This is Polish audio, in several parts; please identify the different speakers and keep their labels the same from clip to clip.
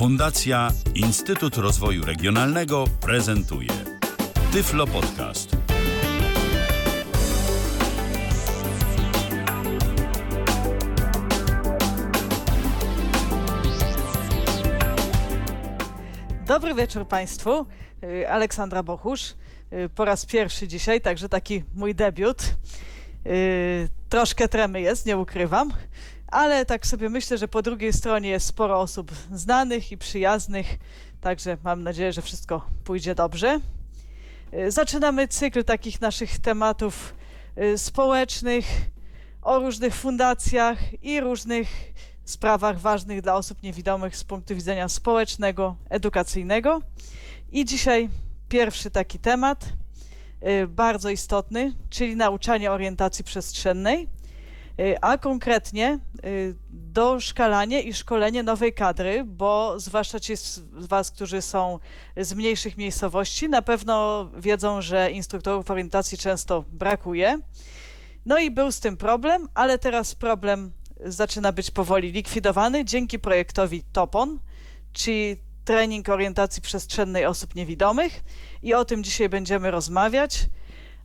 Speaker 1: Fundacja Instytut Rozwoju Regionalnego prezentuje Tyflo Podcast.
Speaker 2: Dobry wieczór Państwu. Y, Aleksandra Bochusz. Y, Po raz pierwszy dzisiaj, także taki mój debiut. Y, Troszkę tremy jest, nie ukrywam, ale tak sobie myślę, że po drugiej stronie jest sporo osób znanych i przyjaznych, także mam nadzieję, że wszystko pójdzie dobrze. Y, Zaczynamy cykl takich naszych tematów y, społecznych, o różnych fundacjach i różnych sprawach ważnych dla osób niewidomych z punktu widzenia społecznego, edukacyjnego. I dzisiaj pierwszy taki temat, y, bardzo istotny, czyli nauczanie orientacji przestrzennej, a konkretnie y, doszkalanie i szkolenie nowej kadry, bo zwłaszcza ci z Was, którzy są z mniejszych miejscowości, na pewno wiedzą, że instruktorów orientacji często brakuje. No i był z tym problem, ale teraz problem zaczyna być powoli likwidowany dzięki projektowi TOPON, czyli trening orientacji przestrzennej osób niewidomych i o tym dzisiaj będziemy rozmawiać.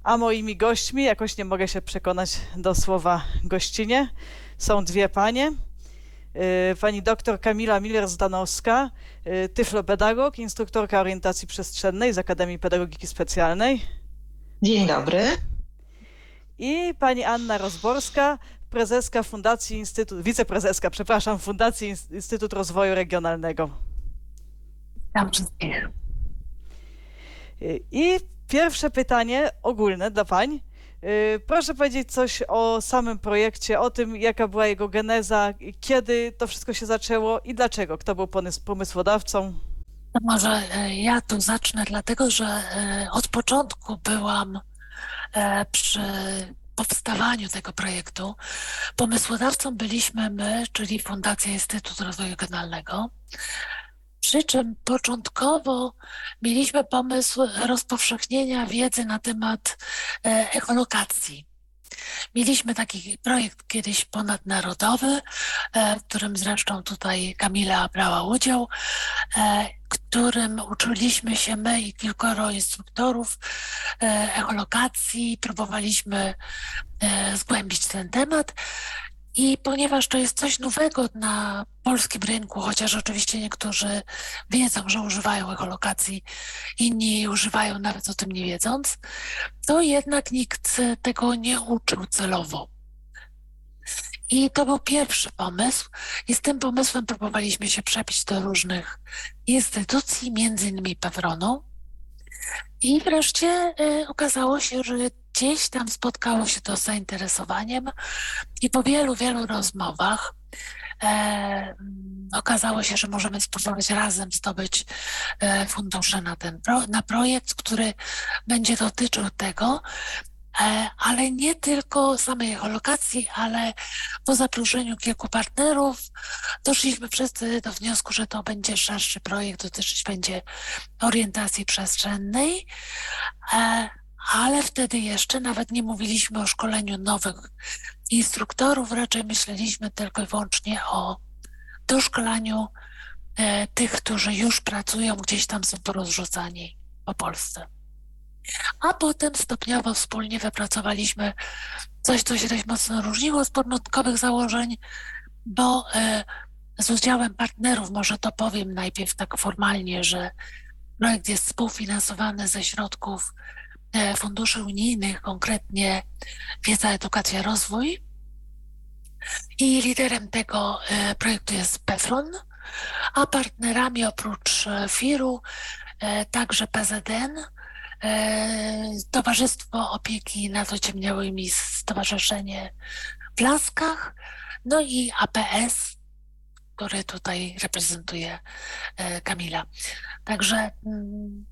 Speaker 2: A moimi gośćmi, jakoś nie mogę się przekonać do słowa gościnie, są dwie panie. Yy, Pani doktor Kamila Miller-Zdanowska, yy, tyflopedagog, instruktorka orientacji przestrzennej z Akademii Pedagogiki Specjalnej
Speaker 3: Dzień dobry.
Speaker 2: i pani Anna Rozborska, prezeska Fundacji Instytut, wiceprezeska, przepraszam, Fundacji Ins- Instytut Rozwoju Regionalnego.
Speaker 3: Wszystkich.
Speaker 2: Y, I pierwsze pytanie ogólne dla pań. Y, Proszę powiedzieć coś o samym projekcie, o tym, jaka była jego geneza, kiedy to wszystko się zaczęło i dlaczego, kto był pomys- pomysłodawcą.
Speaker 4: To może e, ja tu zacznę, dlatego że e, od początku byłam e, przy powstawaniu tego projektu. Pomysłodawcą byliśmy my, czyli Fundacja Instytut Rozwoju Regionalnego. Przy czym początkowo mieliśmy pomysł rozpowszechnienia wiedzy na temat e, ekolokacji. Mieliśmy taki projekt kiedyś ponadnarodowy, e, w którym zresztą tutaj Kamila brała udział, e, którym uczyliśmy się my i kilkoro instruktorów echolokacji, próbowaliśmy zgłębić ten temat. I ponieważ to jest coś nowego na polskim rynku, chociaż oczywiście niektórzy wiedzą, że używają echolokacji, inni używają nawet o tym nie wiedząc, to jednak nikt tego nie uczył celowo. I to był pierwszy pomysł. I z tym pomysłem próbowaliśmy się przebić do różnych instytucji, między innymi Pewronu. I wreszcie y, okazało się, że gdzieś tam spotkało się to z zainteresowaniem i po wielu, wielu rozmowach e, okazało się, że możemy spróbować razem zdobyć e, fundusze na ten pro, na projekt, który będzie dotyczył tego, e, ale nie tylko samej echolokacji, ale po zaproszeniu kilku partnerów doszliśmy wszyscy do wniosku, że to będzie szerszy projekt, dotyczyć będzie orientacji przestrzennej, e, ale wtedy jeszcze nawet nie mówiliśmy o szkoleniu nowych instruktorów, raczej myśleliśmy tylko i wyłącznie o doszkolaniu e, tych, którzy już pracują, gdzieś tam są porozrzucani po Polsce. A potem stopniowo wspólnie wypracowaliśmy coś, co się dość mocno różniło z początkowych założeń, bo e, z udziałem partnerów, może to powiem najpierw tak formalnie, że projekt jest współfinansowany ze środków funduszy unijnych, konkretnie Wiedza, Edukacja, Rozwój. I liderem tego e, projektu jest PEFRON, a partnerami oprócz e, FIR-u e, także PZN, Towarzystwo Opieki nad Ociemniałymi, Stowarzyszenie w Laskach, no i APS, który tutaj reprezentuje Kamila. Także mm,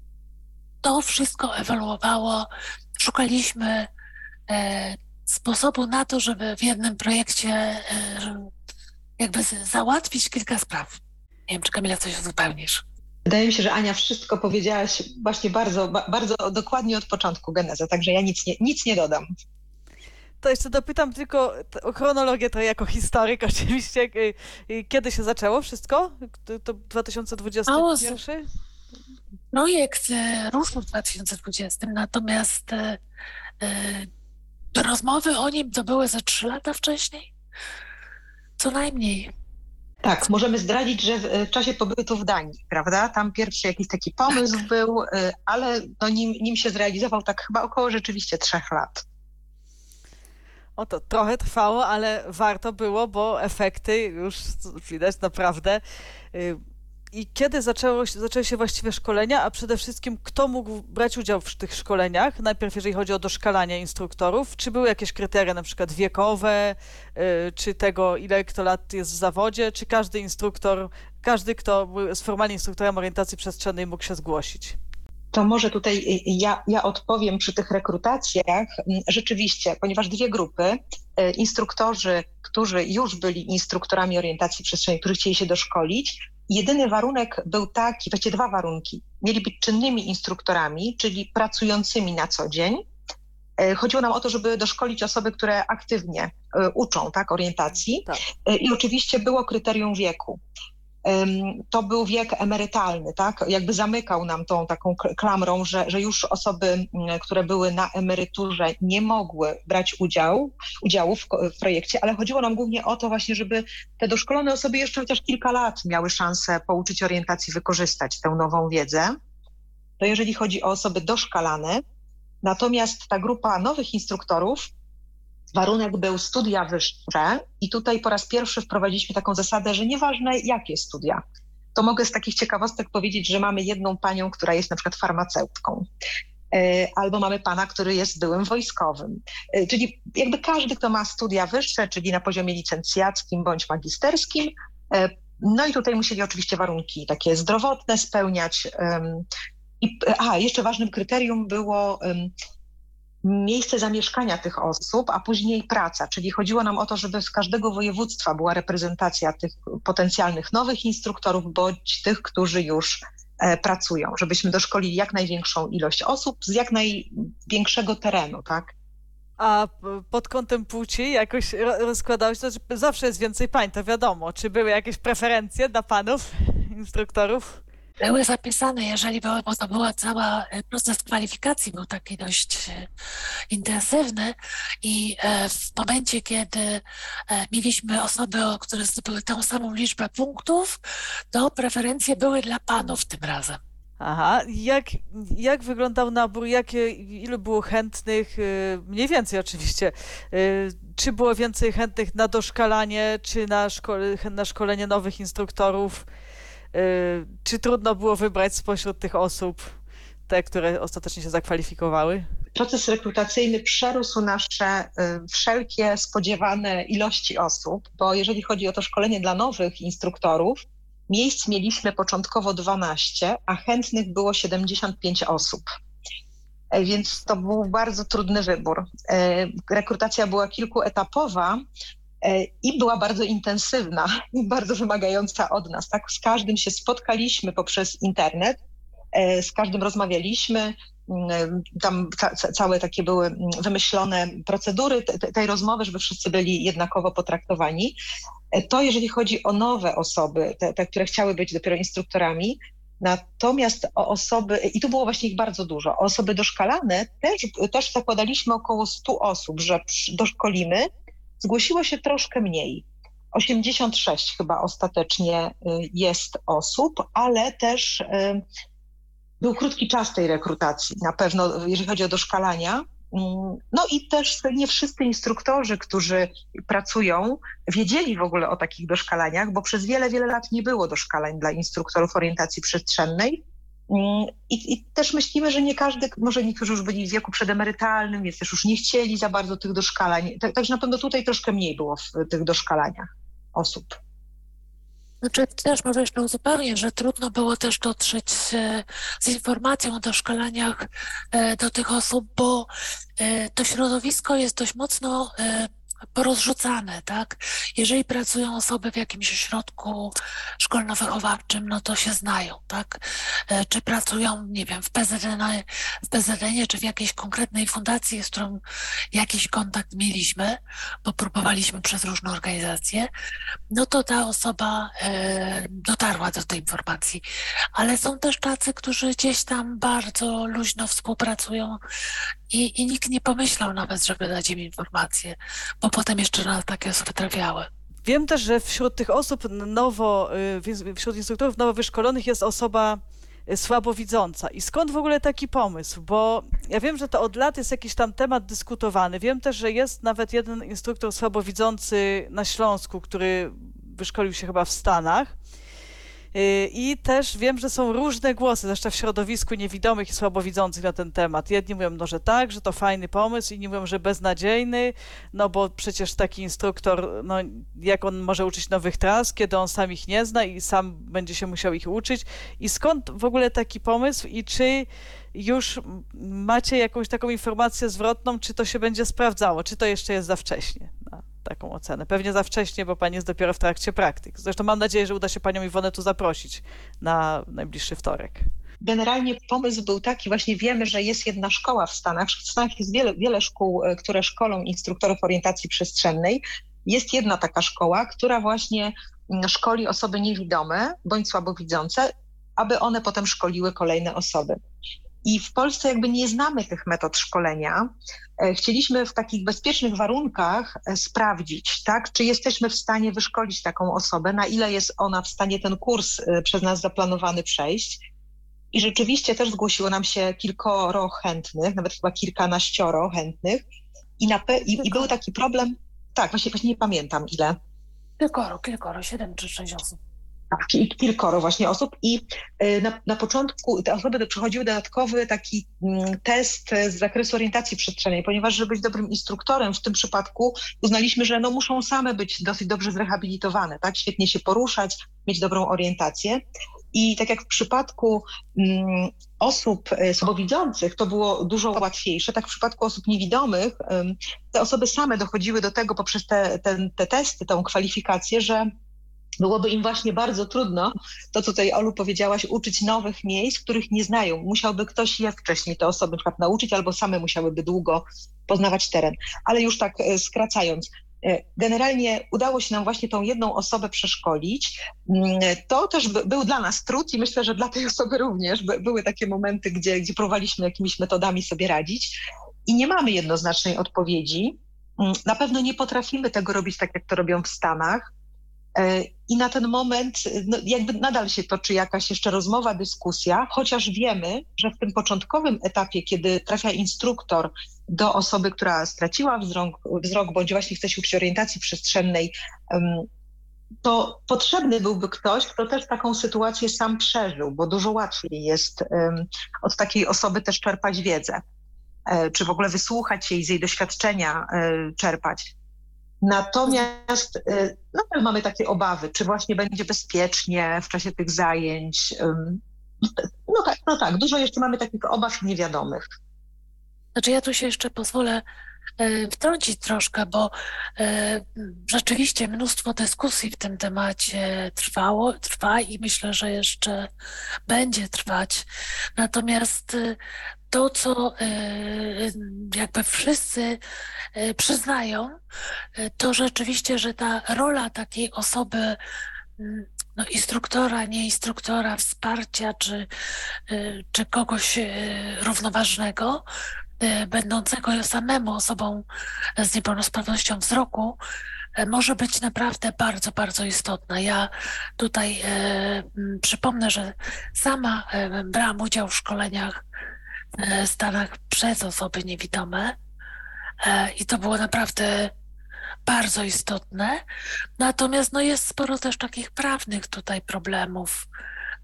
Speaker 4: to wszystko ewoluowało. Szukaliśmy e, sposobu na to, żeby w jednym projekcie e, jakby załatwić kilka spraw. Nie wiem, czy Kamila coś uzupełnisz.
Speaker 3: Wydaje mi się, że Ania wszystko powiedziałaś właśnie bardzo, ba, bardzo dokładnie od początku genezę, także ja nic nie, nic nie dodam.
Speaker 2: to jeszcze dopytam tylko o chronologię, to jako historyk oczywiście. Y, y, kiedy się zaczęło wszystko? To 2021?
Speaker 4: Projekt e, ruszył w 2020, natomiast e, e, rozmowy o nim to były ze trzy lata wcześniej. Co najmniej.
Speaker 3: Tak, możemy zdradzić, że w czasie pobytu w Danii, prawda? Tam pierwszy jakiś taki pomysł tak. był, ale no nim, nim się zrealizował tak chyba około rzeczywiście trzech lat.
Speaker 2: O to trochę trwało, ale warto było, bo efekty już widać naprawdę. I kiedy zaczęło, zaczęły się właściwie szkolenia, a przede wszystkim kto mógł brać udział w tych szkoleniach? Najpierw jeżeli chodzi o doszkalanie instruktorów, czy były jakieś kryteria na przykład wiekowe, y, czy tego ile kto lat jest w zawodzie, czy każdy instruktor, każdy kto jest formalnie instruktorem orientacji przestrzennej mógł się zgłosić?
Speaker 3: to może tutaj ja, ja odpowiem przy tych rekrutacjach. Rzeczywiście, ponieważ dwie grupy, y, instruktorzy, którzy już byli instruktorami orientacji przestrzennej, którzy chcieli się doszkolić, jedyny warunek był taki, właściwie dwa warunki. Mieli być czynnymi instruktorami, czyli pracującymi na co dzień. Y, chodziło nam o to, żeby doszkolić osoby, które aktywnie uczą tak, orientacji. Tak. I oczywiście było kryterium wieku to był wiek emerytalny, tak? Jakby zamykał nam tą taką klamrą, że, że już osoby, które były na emeryturze nie mogły brać udziału, udziału w, w projekcie, ale chodziło nam głównie o to właśnie, żeby te doszkolone osoby jeszcze chociaż kilka lat miały szansę pouczyć orientacji, wykorzystać tę nową wiedzę. To jeżeli chodzi o osoby doszkalane, natomiast ta grupa nowych instruktorów Warunek był studia wyższe i tutaj po raz pierwszy wprowadziliśmy taką zasadę, że nieważne jakie studia, to mogę z takich ciekawostek powiedzieć, że mamy jedną panią, która jest na przykład farmaceutką, e, albo mamy pana, który jest byłym wojskowym. E, czyli jakby każdy, kto ma studia wyższe, czyli na poziomie licencjackim bądź magisterskim, e, no i tutaj musieli oczywiście warunki takie zdrowotne spełniać. A, jeszcze ważnym kryterium było miejsce zamieszkania tych osób, a później praca. Czyli chodziło nam o to, żeby z każdego województwa była reprezentacja tych potencjalnych nowych instruktorów bądź tych, którzy już e, pracują, żebyśmy doszkolili jak największą ilość osób z jak największego terenu, tak?
Speaker 2: A pod kątem płci jakoś rozkładałeś to, że zawsze jest więcej pań, to wiadomo. Czy były jakieś preferencje dla panów instruktorów?
Speaker 4: Były zapisane, jeżeli były, bo to była cała e, proces kwalifikacji był taki dość e, intensywny i e, w momencie, kiedy mieliśmy osoby, które zdobyły tą samą liczbę punktów, to preferencje były dla panów tym razem.
Speaker 2: Aha, jak, jak wyglądał nabór, jakie, ilu było chętnych, mniej więcej oczywiście, czy było więcej chętnych na doszkalanie, czy na, szkole, na szkolenie nowych instruktorów? Y, czy trudno było wybrać spośród tych osób te, które ostatecznie się zakwalifikowały?
Speaker 3: Proces rekrutacyjny przerósł nasze y, wszelkie spodziewane ilości osób, bo jeżeli chodzi o to szkolenie dla nowych instruktorów, miejsc mieliśmy początkowo 12, a chętnych było 75 osób. E, więc to był bardzo trudny wybór. E, rekrutacja była kilkuetapowa, i była bardzo intensywna i bardzo wymagająca od nas. Tak? Z każdym się spotkaliśmy poprzez internet, e, z każdym rozmawialiśmy. Mm, tam ca całe takie były mm, wymyślone procedury tej rozmowy, żeby wszyscy byli jednakowo potraktowani. E, to jeżeli chodzi o nowe osoby, te, te które chciały być dopiero instruktorami, Natomiast o osoby, i tu było właśnie ich bardzo dużo, osoby doszkalane też, też zakładaliśmy około 100 osób, że doszkolimy, Zgłosiło się troszkę mniej. 86 chyba ostatecznie y, jest osób, ale też y, był krótki czas tej rekrutacji, na pewno jeżeli chodzi o doszkalania. Mm, no i też nie wszyscy instruktorzy, którzy pracują, wiedzieli w ogóle o takich doszkalaniach, bo przez wiele, wiele lat nie było doszkalań dla instruktorów orientacji przestrzennej. Mm, I, I, też myślimy, że nie każdy, może niektórzy już byli w wieku przedemerytalnym, więc też już nie chcieli za bardzo tych doszkalań. Także na pewno tutaj troszkę mniej było w tych doszkalaniach osób.
Speaker 4: Znaczy też może jeszcze uzupełnię, że trudno było też dotrzeć e, z informacją o doszkalaniach e, do tych osób, bo e, to środowisko jest dość mocno porozrzucane, tak? Jeżeli pracują osoby w jakimś ośrodku szkolno-wychowawczym, no to się znają, tak? E, czy pracują, nie wiem, w PZN, w PZN czy w jakiejś konkretnej fundacji, z którą jakiś kontakt mieliśmy, bo próbowaliśmy przez różne organizacje, no to ta osoba e, dotarła do tej informacji. Ale są też tacy, którzy gdzieś tam bardzo luźno współpracują i, i nikt nie pomyślał nawet, żeby dać im informację, bo potem jeszcze na takie osoby trafiały.
Speaker 2: Wiem też, że wśród tych osób nowo, y, wśród instruktorów nowo wyszkolonych jest osoba y, słabowidząca. I skąd w ogóle taki pomysł? Bo ja wiem, że to od lat jest jakiś tam temat dyskutowany. Wiem też, że jest nawet jeden instruktor słabowidzący na Śląsku, który wyszkolił się chyba w Stanach. Y, I też wiem, że są różne głosy, zwłaszcza w środowisku niewidomych i słabowidzących na ten temat. Jedni mówią, no, że tak, że to fajny pomysł, inni mówią, że beznadziejny, no bo przecież taki instruktor, no jak on może uczyć nowych tras, kiedy on sam ich nie zna i sam będzie się musiał ich uczyć. I skąd w ogóle taki pomysł i czy już macie jakąś taką informację zwrotną, czy to się będzie sprawdzało, czy to jeszcze jest za wcześnie? Taką ocenę. Pewnie za wcześnie, bo pani jest dopiero w trakcie praktyk. Zresztą mam nadzieję, że uda się panią Iwonę tu zaprosić na najbliższy wtorek.
Speaker 3: Generalnie pomysł był taki, właśnie wiemy, że jest jedna szkoła w Stanach. W Stanach jest wiele, wiele szkół, e, które szkolą instruktorów orientacji przestrzennej. Jest jedna taka szkoła, która właśnie mm, szkoli osoby niewidome bądź słabowidzące, aby one potem szkoliły kolejne osoby. I w Polsce jakby nie znamy tych metod szkolenia. E, chcieliśmy w takich bezpiecznych warunkach e, sprawdzić, tak, czy jesteśmy w stanie wyszkolić taką osobę, na ile jest ona w stanie ten kurs e, przez nas zaplanowany przejść. I rzeczywiście też zgłosiło nam się kilkoro chętnych, nawet chyba kilkanaścioro chętnych. I, na i, i był taki problem, tak, właśnie, właśnie nie pamiętam ile.
Speaker 4: Kilkoro, kilkoro, siedem czy sześć osób
Speaker 3: kilkoro właśnie osób. I y, na, na początku te osoby przechodziły dodatkowy taki mm, test z zakresu orientacji przestrzennej, ponieważ żeby być dobrym instruktorem w tym przypadku uznaliśmy, że no muszą same być dosyć dobrze zrehabilitowane, tak, świetnie się poruszać, mieć dobrą orientację. I tak jak w przypadku mm, osób y, słabowidzących to było dużo łatwiejsze, tak w przypadku osób niewidomych te osoby same dochodziły do tego poprzez te, te, te testy, tą kwalifikację, że byłoby im właśnie bardzo trudno, to co tutaj Olu powiedziałaś, uczyć nowych miejsc, których nie znają. Musiałby ktoś je wcześniej te osoby na nauczyć, albo same musiałyby długo poznawać teren. Ale już tak e, skracając, e, Generalnie udało się nam właśnie tą jedną osobę przeszkolić. Mm, to też był dla nas trud i myślę, że dla tej osoby również były takie momenty, gdzie, gdzie próbowaliśmy jakimiś metodami sobie radzić i nie mamy jednoznacznej odpowiedzi. Mm, na pewno nie potrafimy tego robić tak, jak to robią w Stanach. E, I na ten moment no, jakby nadal się toczy jakaś jeszcze rozmowa, dyskusja, chociaż wiemy, że w tym początkowym etapie, kiedy trafia instruktor do osoby, która straciła wzrok, wzrok bądź właśnie chce się uczyć orientacji przestrzennej, to potrzebny byłby ktoś, kto też taką sytuację sam przeżył, bo dużo łatwiej jest od takiej osoby też czerpać wiedzę, e, czy w ogóle wysłuchać jej z jej doświadczenia e, czerpać. Natomiast y, nadal mamy takie obawy, czy właśnie będzie bezpiecznie w czasie tych zajęć. No tak, no tak, dużo jeszcze mamy takich obaw niewiadomych.
Speaker 4: Znaczy ja tu się jeszcze pozwolę e, wtrącić troszkę, bo e, rzeczywiście mnóstwo dyskusji w tym temacie trwało, trwa i myślę, że jeszcze będzie trwać. Natomiast to, co jakby wszyscy przyznają, to rzeczywiście, że ta rola takiej osoby no, instruktora, nie instruktora, wsparcia czy, czy kogoś równoważnego E, będącego samemu osobą z niepełnosprawnością wzroku e, może być naprawdę bardzo, bardzo istotna. Ja tutaj e, przypomnę, że sama e, brałam udział w szkoleniach Stanach przez osoby niewidome e, i to było naprawdę bardzo istotne. Natomiast no, jest sporo też takich prawnych tutaj problemów,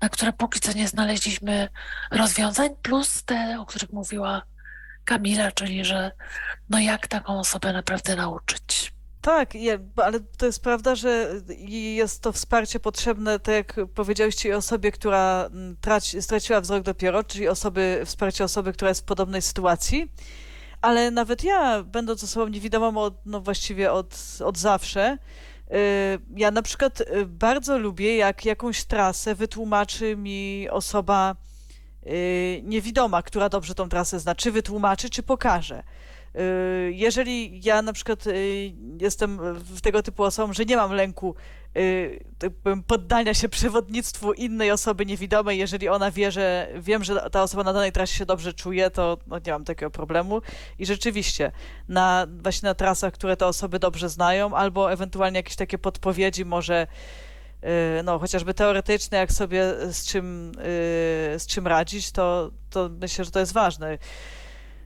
Speaker 4: na które póki co nie znaleźliśmy rozwiązań, plus te, o których mówiła Kamila, czyli że no jak taką osobę naprawdę nauczyć.
Speaker 2: Tak, ale to jest prawda, że jest to wsparcie potrzebne, tak jak powiedziałyście, osobie, która mm, traci, straciła wzrok dopiero, czyli osoby, wsparcie osoby, która jest w podobnej sytuacji. Ale nawet ja, będąc osobą niewidomą od, no właściwie od, od zawsze, Ja na przykład bardzo lubię, jak jakąś trasę wytłumaczy mi osoba niewidoma, która dobrze tą trasę zna, czy wytłumaczy, czy pokaże. Y, jeżeli ja na przykład y, jestem tego typu osobą, że nie mam lęku y, tak poddania się przewodnictwu innej osoby niewidomej, jeżeli ona wie, że wiem, że ta osoba na danej trasie się dobrze czuje, to no, nie mam takiego problemu. I rzeczywiście, na, właśnie na trasach, które te osoby dobrze znają, albo ewentualnie jakieś takie podpowiedzi, może no, chociażby teoretyczne, jak sobie z czym, z czym radzić, to, to myślę, że to jest ważne.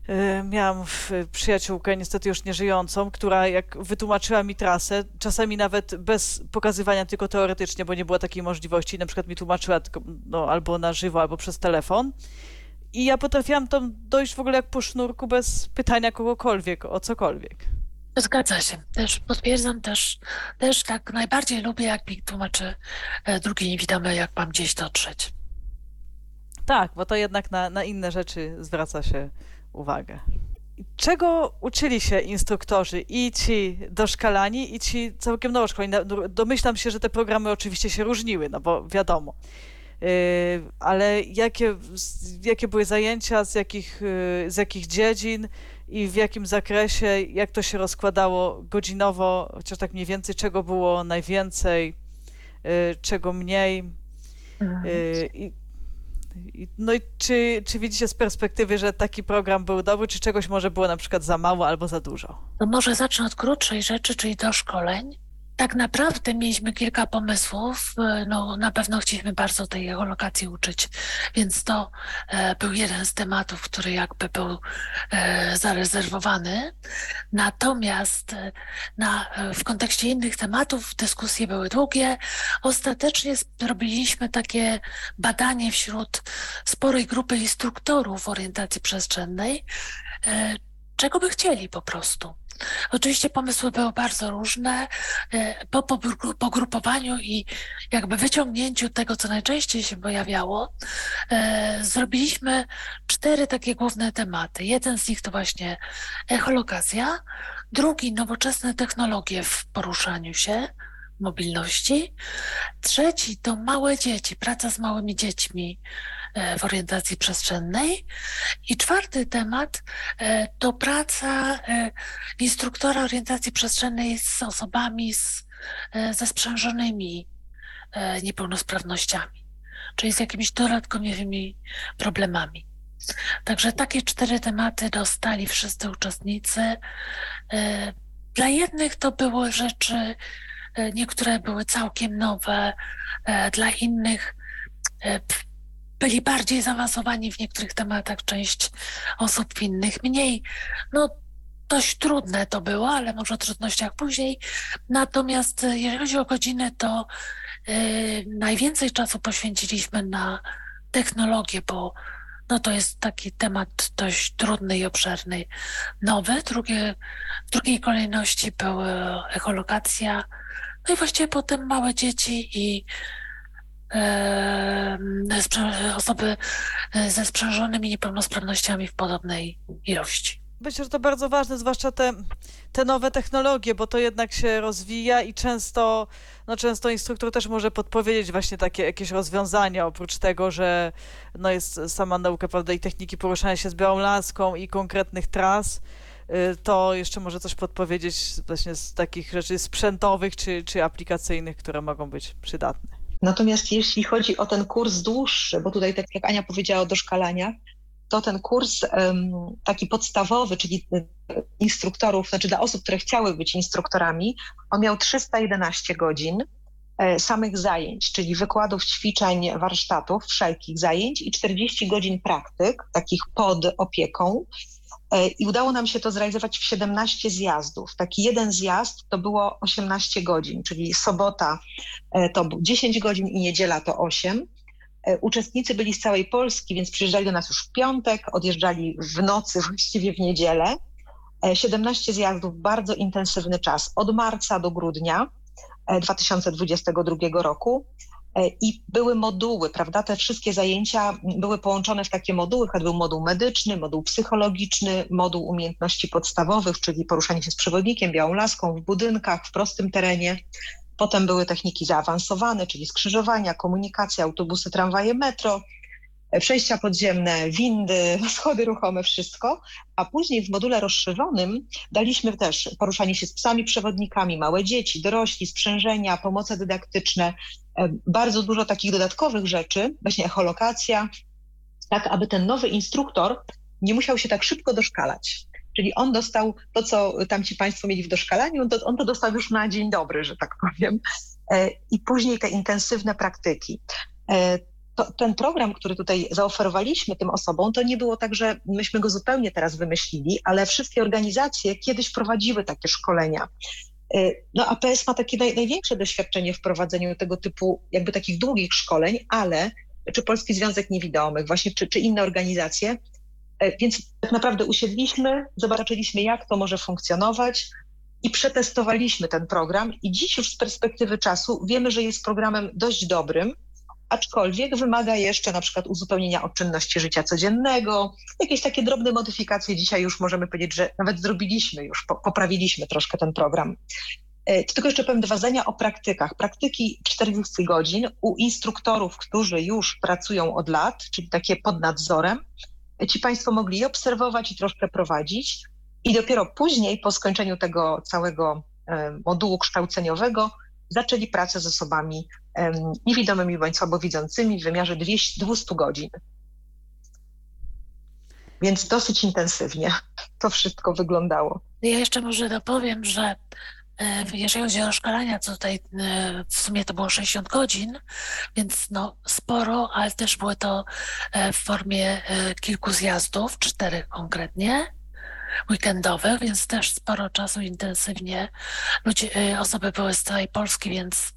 Speaker 2: Y, miałam przyjaciółkę, niestety już nieżyjącą, która jak wytłumaczyła mi trasę, czasami nawet bez pokazywania tylko teoretycznie, bo nie było takiej możliwości, na przykład mi tłumaczyła tylko, no, albo na żywo, albo przez telefon. I ja potrafiłam tam dojść w ogóle jak po sznurku bez pytania kogokolwiek o cokolwiek.
Speaker 4: Zgadza się. Też potwierdzam, też, też tak najbardziej lubię, jak mi tłumaczy e, drugi niewidomy, jak mam gdzieś dotrzeć.
Speaker 2: Tak, bo to jednak na, na inne rzeczy zwraca się uwagę. Czego uczyli się instruktorzy i ci doszkalani, i ci całkiem nowoszkoleni? Domyślam się, że te programy oczywiście się różniły, no bo wiadomo. Yy, ale jakie, jakie były zajęcia, z jakich, yy, z jakich dziedzin i w jakim zakresie, jak to się rozkładało godzinowo, chociaż tak mniej więcej, czego było najwięcej, yy, czego mniej. Mhm. I no i czy, czy widzicie z perspektywy, że taki program był dobry, czy czegoś może było na przykład za mało albo za dużo?
Speaker 4: No może zacznę od krótszej rzeczy, czyli do szkoleń tak naprawdę mieliśmy kilka pomysłów. E, no, na pewno chcieliśmy bardzo tej geolokacji uczyć, więc to e, był jeden z tematów, który jakby był e, zarezerwowany. Natomiast na, w kontekście innych tematów dyskusje były długie. Ostatecznie zrobiliśmy takie badanie wśród sporej grupy instruktorów orientacji przestrzennej, czego by chcieli po prostu. Oczywiście pomysły były bardzo różne. E, po pogrupowaniu i jakby wyciągnięciu tego, co najczęściej się pojawiało, e, zrobiliśmy cztery takie główne tematy. Jeden z nich to właśnie echolokacja, drugi nowoczesne technologie w poruszaniu się, mobilności, trzeci to małe dzieci, praca z małymi dziećmi, E, w orientacji przestrzennej. I czwarty temat e, to praca e, instruktora orientacji przestrzennej z osobami z, ze sprzężonymi niepełnosprawnościami, czyli z jakimiś dodatkowymi problemami. Także takie cztery tematy dostali wszyscy uczestnicy. Dla jednych to były rzeczy, niektóre były całkiem nowe, dla innych byli bardziej zaawansowani w niektórych tematach, część osób innych mniej. No, dość trudne to było, ale może o trudnościach później. Natomiast e, jeżeli chodzi o godziny, to najwięcej czasu poświęciliśmy na technologię, bo no to jest taki temat dość trudny i obszerny. Nowy, drugie, w drugiej kolejności była echolokacja, no i właściwie potem małe dzieci i osoby e, ze sprzężonymi niepełnosprawnościami w podobnej ilości.
Speaker 2: Myślę, że to bardzo ważne, zwłaszcza te, te nowe technologie, bo to jednak się rozwija i często, no często instruktor też może podpowiedzieć właśnie takie jakieś rozwiązania, oprócz tego, że no jest sama nauka prawda, i techniki poruszania się z białą laską i konkretnych tras, to jeszcze może coś podpowiedzieć właśnie z takich rzeczy sprzętowych czy, czy aplikacyjnych, które mogą być przydatne.
Speaker 3: Natomiast jeśli chodzi o ten kurs dłuższy, bo tutaj tak jak Ania powiedziała o doszkalaniach, to ten kurs taki podstawowy, czyli y, instruktorów, znaczy dla osób, które chciały być instruktorami, on miał 311 godzin e, samych zajęć, czyli wykładów, ćwiczeń, warsztatów, wszelkich zajęć i 40 godzin praktyk, takich pod opieką. E, I udało nam się to zrealizować w 17 zjazdów. Taki jeden zjazd to było 18 godzin, czyli sobota e, to 10 godzin i niedziela to 8. E, uczestnicy byli z całej Polski, więc przyjeżdżali do nas już w piątek, odjeżdżali w nocy, właściwie w niedzielę. 17 zjazdów, bardzo intensywny czas, od marca do grudnia 2022 roku. I były moduły, prawda? Te wszystkie zajęcia były połączone w takie moduły. Był moduł medyczny, moduł psychologiczny, moduł umiejętności podstawowych, czyli poruszanie się z przewodnikiem, białą laską w budynkach, w prostym terenie. Potem były techniki zaawansowane, czyli skrzyżowania, komunikacja, autobusy, tramwaje, metro, przejścia podziemne, windy, schody ruchome, wszystko. A później w module rozszerzonym daliśmy też poruszanie się z psami przewodnikami, małe dzieci, dorośli, sprzężenia, pomoce dydaktyczne, bardzo dużo takich dodatkowych rzeczy, właśnie echolokacja, tak aby ten nowy instruktor nie musiał się tak szybko doszkalać. Czyli on dostał to, co tamci Państwo mieli w doszkalaniu, on to, on to dostał już na dzień dobry, że tak powiem. E, I później te intensywne praktyki. E, to, ten program, który tutaj zaoferowaliśmy tym osobom, to nie było tak, że myśmy go zupełnie teraz wymyślili, ale wszystkie organizacje kiedyś prowadziły takie szkolenia. E, no APS ma takie naj, największe doświadczenie w prowadzeniu tego typu jakby takich długich szkoleń, ale czy Polski Związek Niewidomych, właśnie czy, czy inne organizacje, e, więc tak naprawdę usiedliśmy, zobaczyliśmy jak to może funkcjonować i przetestowaliśmy ten program. I dziś już z perspektywy czasu wiemy, że jest programem dość dobrym, aczkolwiek wymaga jeszcze na przykład uzupełnienia o czynności życia codziennego, jakieś takie drobne modyfikacje. Dzisiaj już możemy powiedzieć, że nawet zrobiliśmy już, poprawiliśmy troszkę ten program. E, tylko jeszcze powiem dwa zdania o praktykach. Praktyki 40 godzin u instruktorów, którzy już pracują od lat, czyli takie pod nadzorem. Ci Państwo mogli je obserwować i troszkę prowadzić. I dopiero później, po skończeniu tego całego e, modułu kształceniowego, zaczęli pracę z osobami niewidomymi bądź słabowidzącymi w wymiarze 200, 200 godzin. Więc dosyć intensywnie to wszystko wyglądało.
Speaker 4: Ja jeszcze może dopowiem, że e, jeżeli chodzi o szkolenia, to tutaj e, w sumie to było 60 godzin, więc no sporo, ale też były to e, w formie kilku zjazdów, czterech konkretnie weekendowych, więc też sporo czasu intensywnie. Ludzie, y, osoby były z całej Polski, więc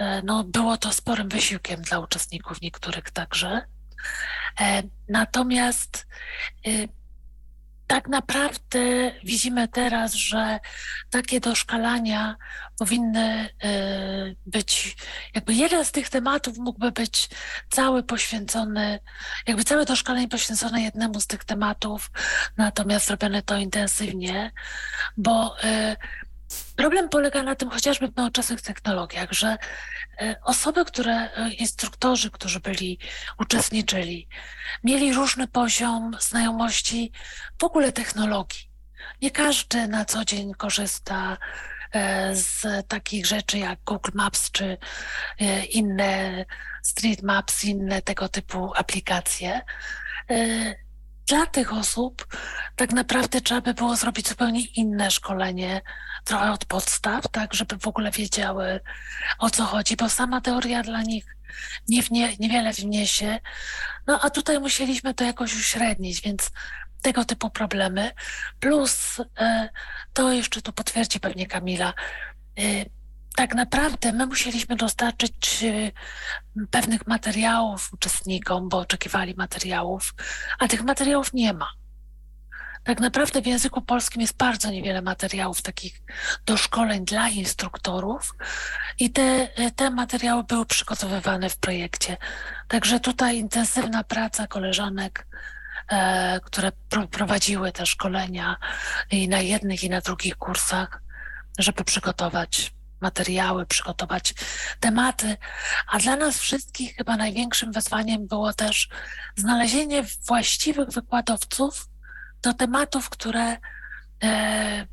Speaker 4: y, no, było to sporym wysiłkiem dla uczestników niektórych także. E, natomiast y, tak naprawdę widzimy teraz, że takie doszkalania powinny y, być, jakby jeden z tych tematów mógłby być cały poświęcony, jakby całe doszkalenie poświęcone jednemu z tych tematów, natomiast robione to intensywnie, bo y, Problem polega na tym chociażby w nowoczesnych technologiach, że e, osoby, które, e, instruktorzy, którzy byli, uczestniczyli, mieli różny poziom znajomości w ogóle technologii. Nie każdy na co dzień korzysta e, z takich rzeczy jak Google Maps czy inne Street Maps, inne tego typu aplikacje dla tych osób tak naprawdę trzeba by było zrobić zupełnie inne szkolenie, trochę od podstaw, tak, żeby w ogóle wiedziały o co chodzi, bo sama teoria dla nich nie wnie, niewiele wniesie. No a tutaj musieliśmy to jakoś uśrednić, więc tego typu problemy. Plus e, to jeszcze tu potwierdzi pewnie Kamila. Tak naprawdę my musieliśmy dostarczyć y, pewnych materiałów uczestnikom, bo oczekiwali materiałów, a tych materiałów nie ma. Tak naprawdę w języku polskim jest bardzo niewiele materiałów takich do szkoleń dla instruktorów i te, te materiały były przygotowywane w projekcie. Także tutaj intensywna praca koleżanek, e, które prowadziły te szkolenia i na jednych i na drugich kursach, żeby przygotować materiały, przygotować tematy, a dla nas wszystkich chyba największym wyzwaniem było też znalezienie właściwych wykładowców do tematów, które e,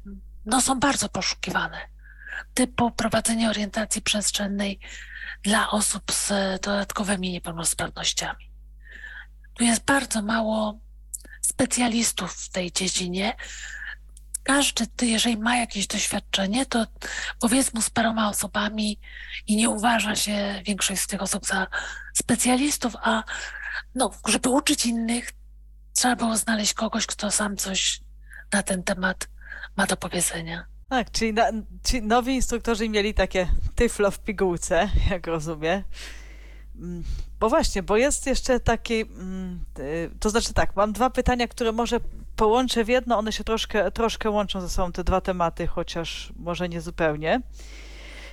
Speaker 4: no, są bardzo poszukiwane, typu prowadzenie orientacji przestrzennej dla osób z dodatkowymi niepełnosprawnościami. Tu jest bardzo mało specjalistów w tej dziedzinie, każdy, jeżeli ma jakieś doświadczenie, to powiedzmy z paroma osobami i nie uważa się większość z tych osób za specjalistów, a no, żeby uczyć innych, trzeba było znaleźć kogoś, kto sam coś na ten temat ma do powiedzenia.
Speaker 2: Tak, czyli na, ci nowi instruktorzy mieli takie tyflo w pigułce, jak rozumiem. Bo właśnie, bo jest jeszcze taki, mm, y, to znaczy tak, mam dwa pytania, które może połączę w jedno, one się troszkę, troszkę łączą ze sobą, te dwa tematy, chociaż może nie zupełnie.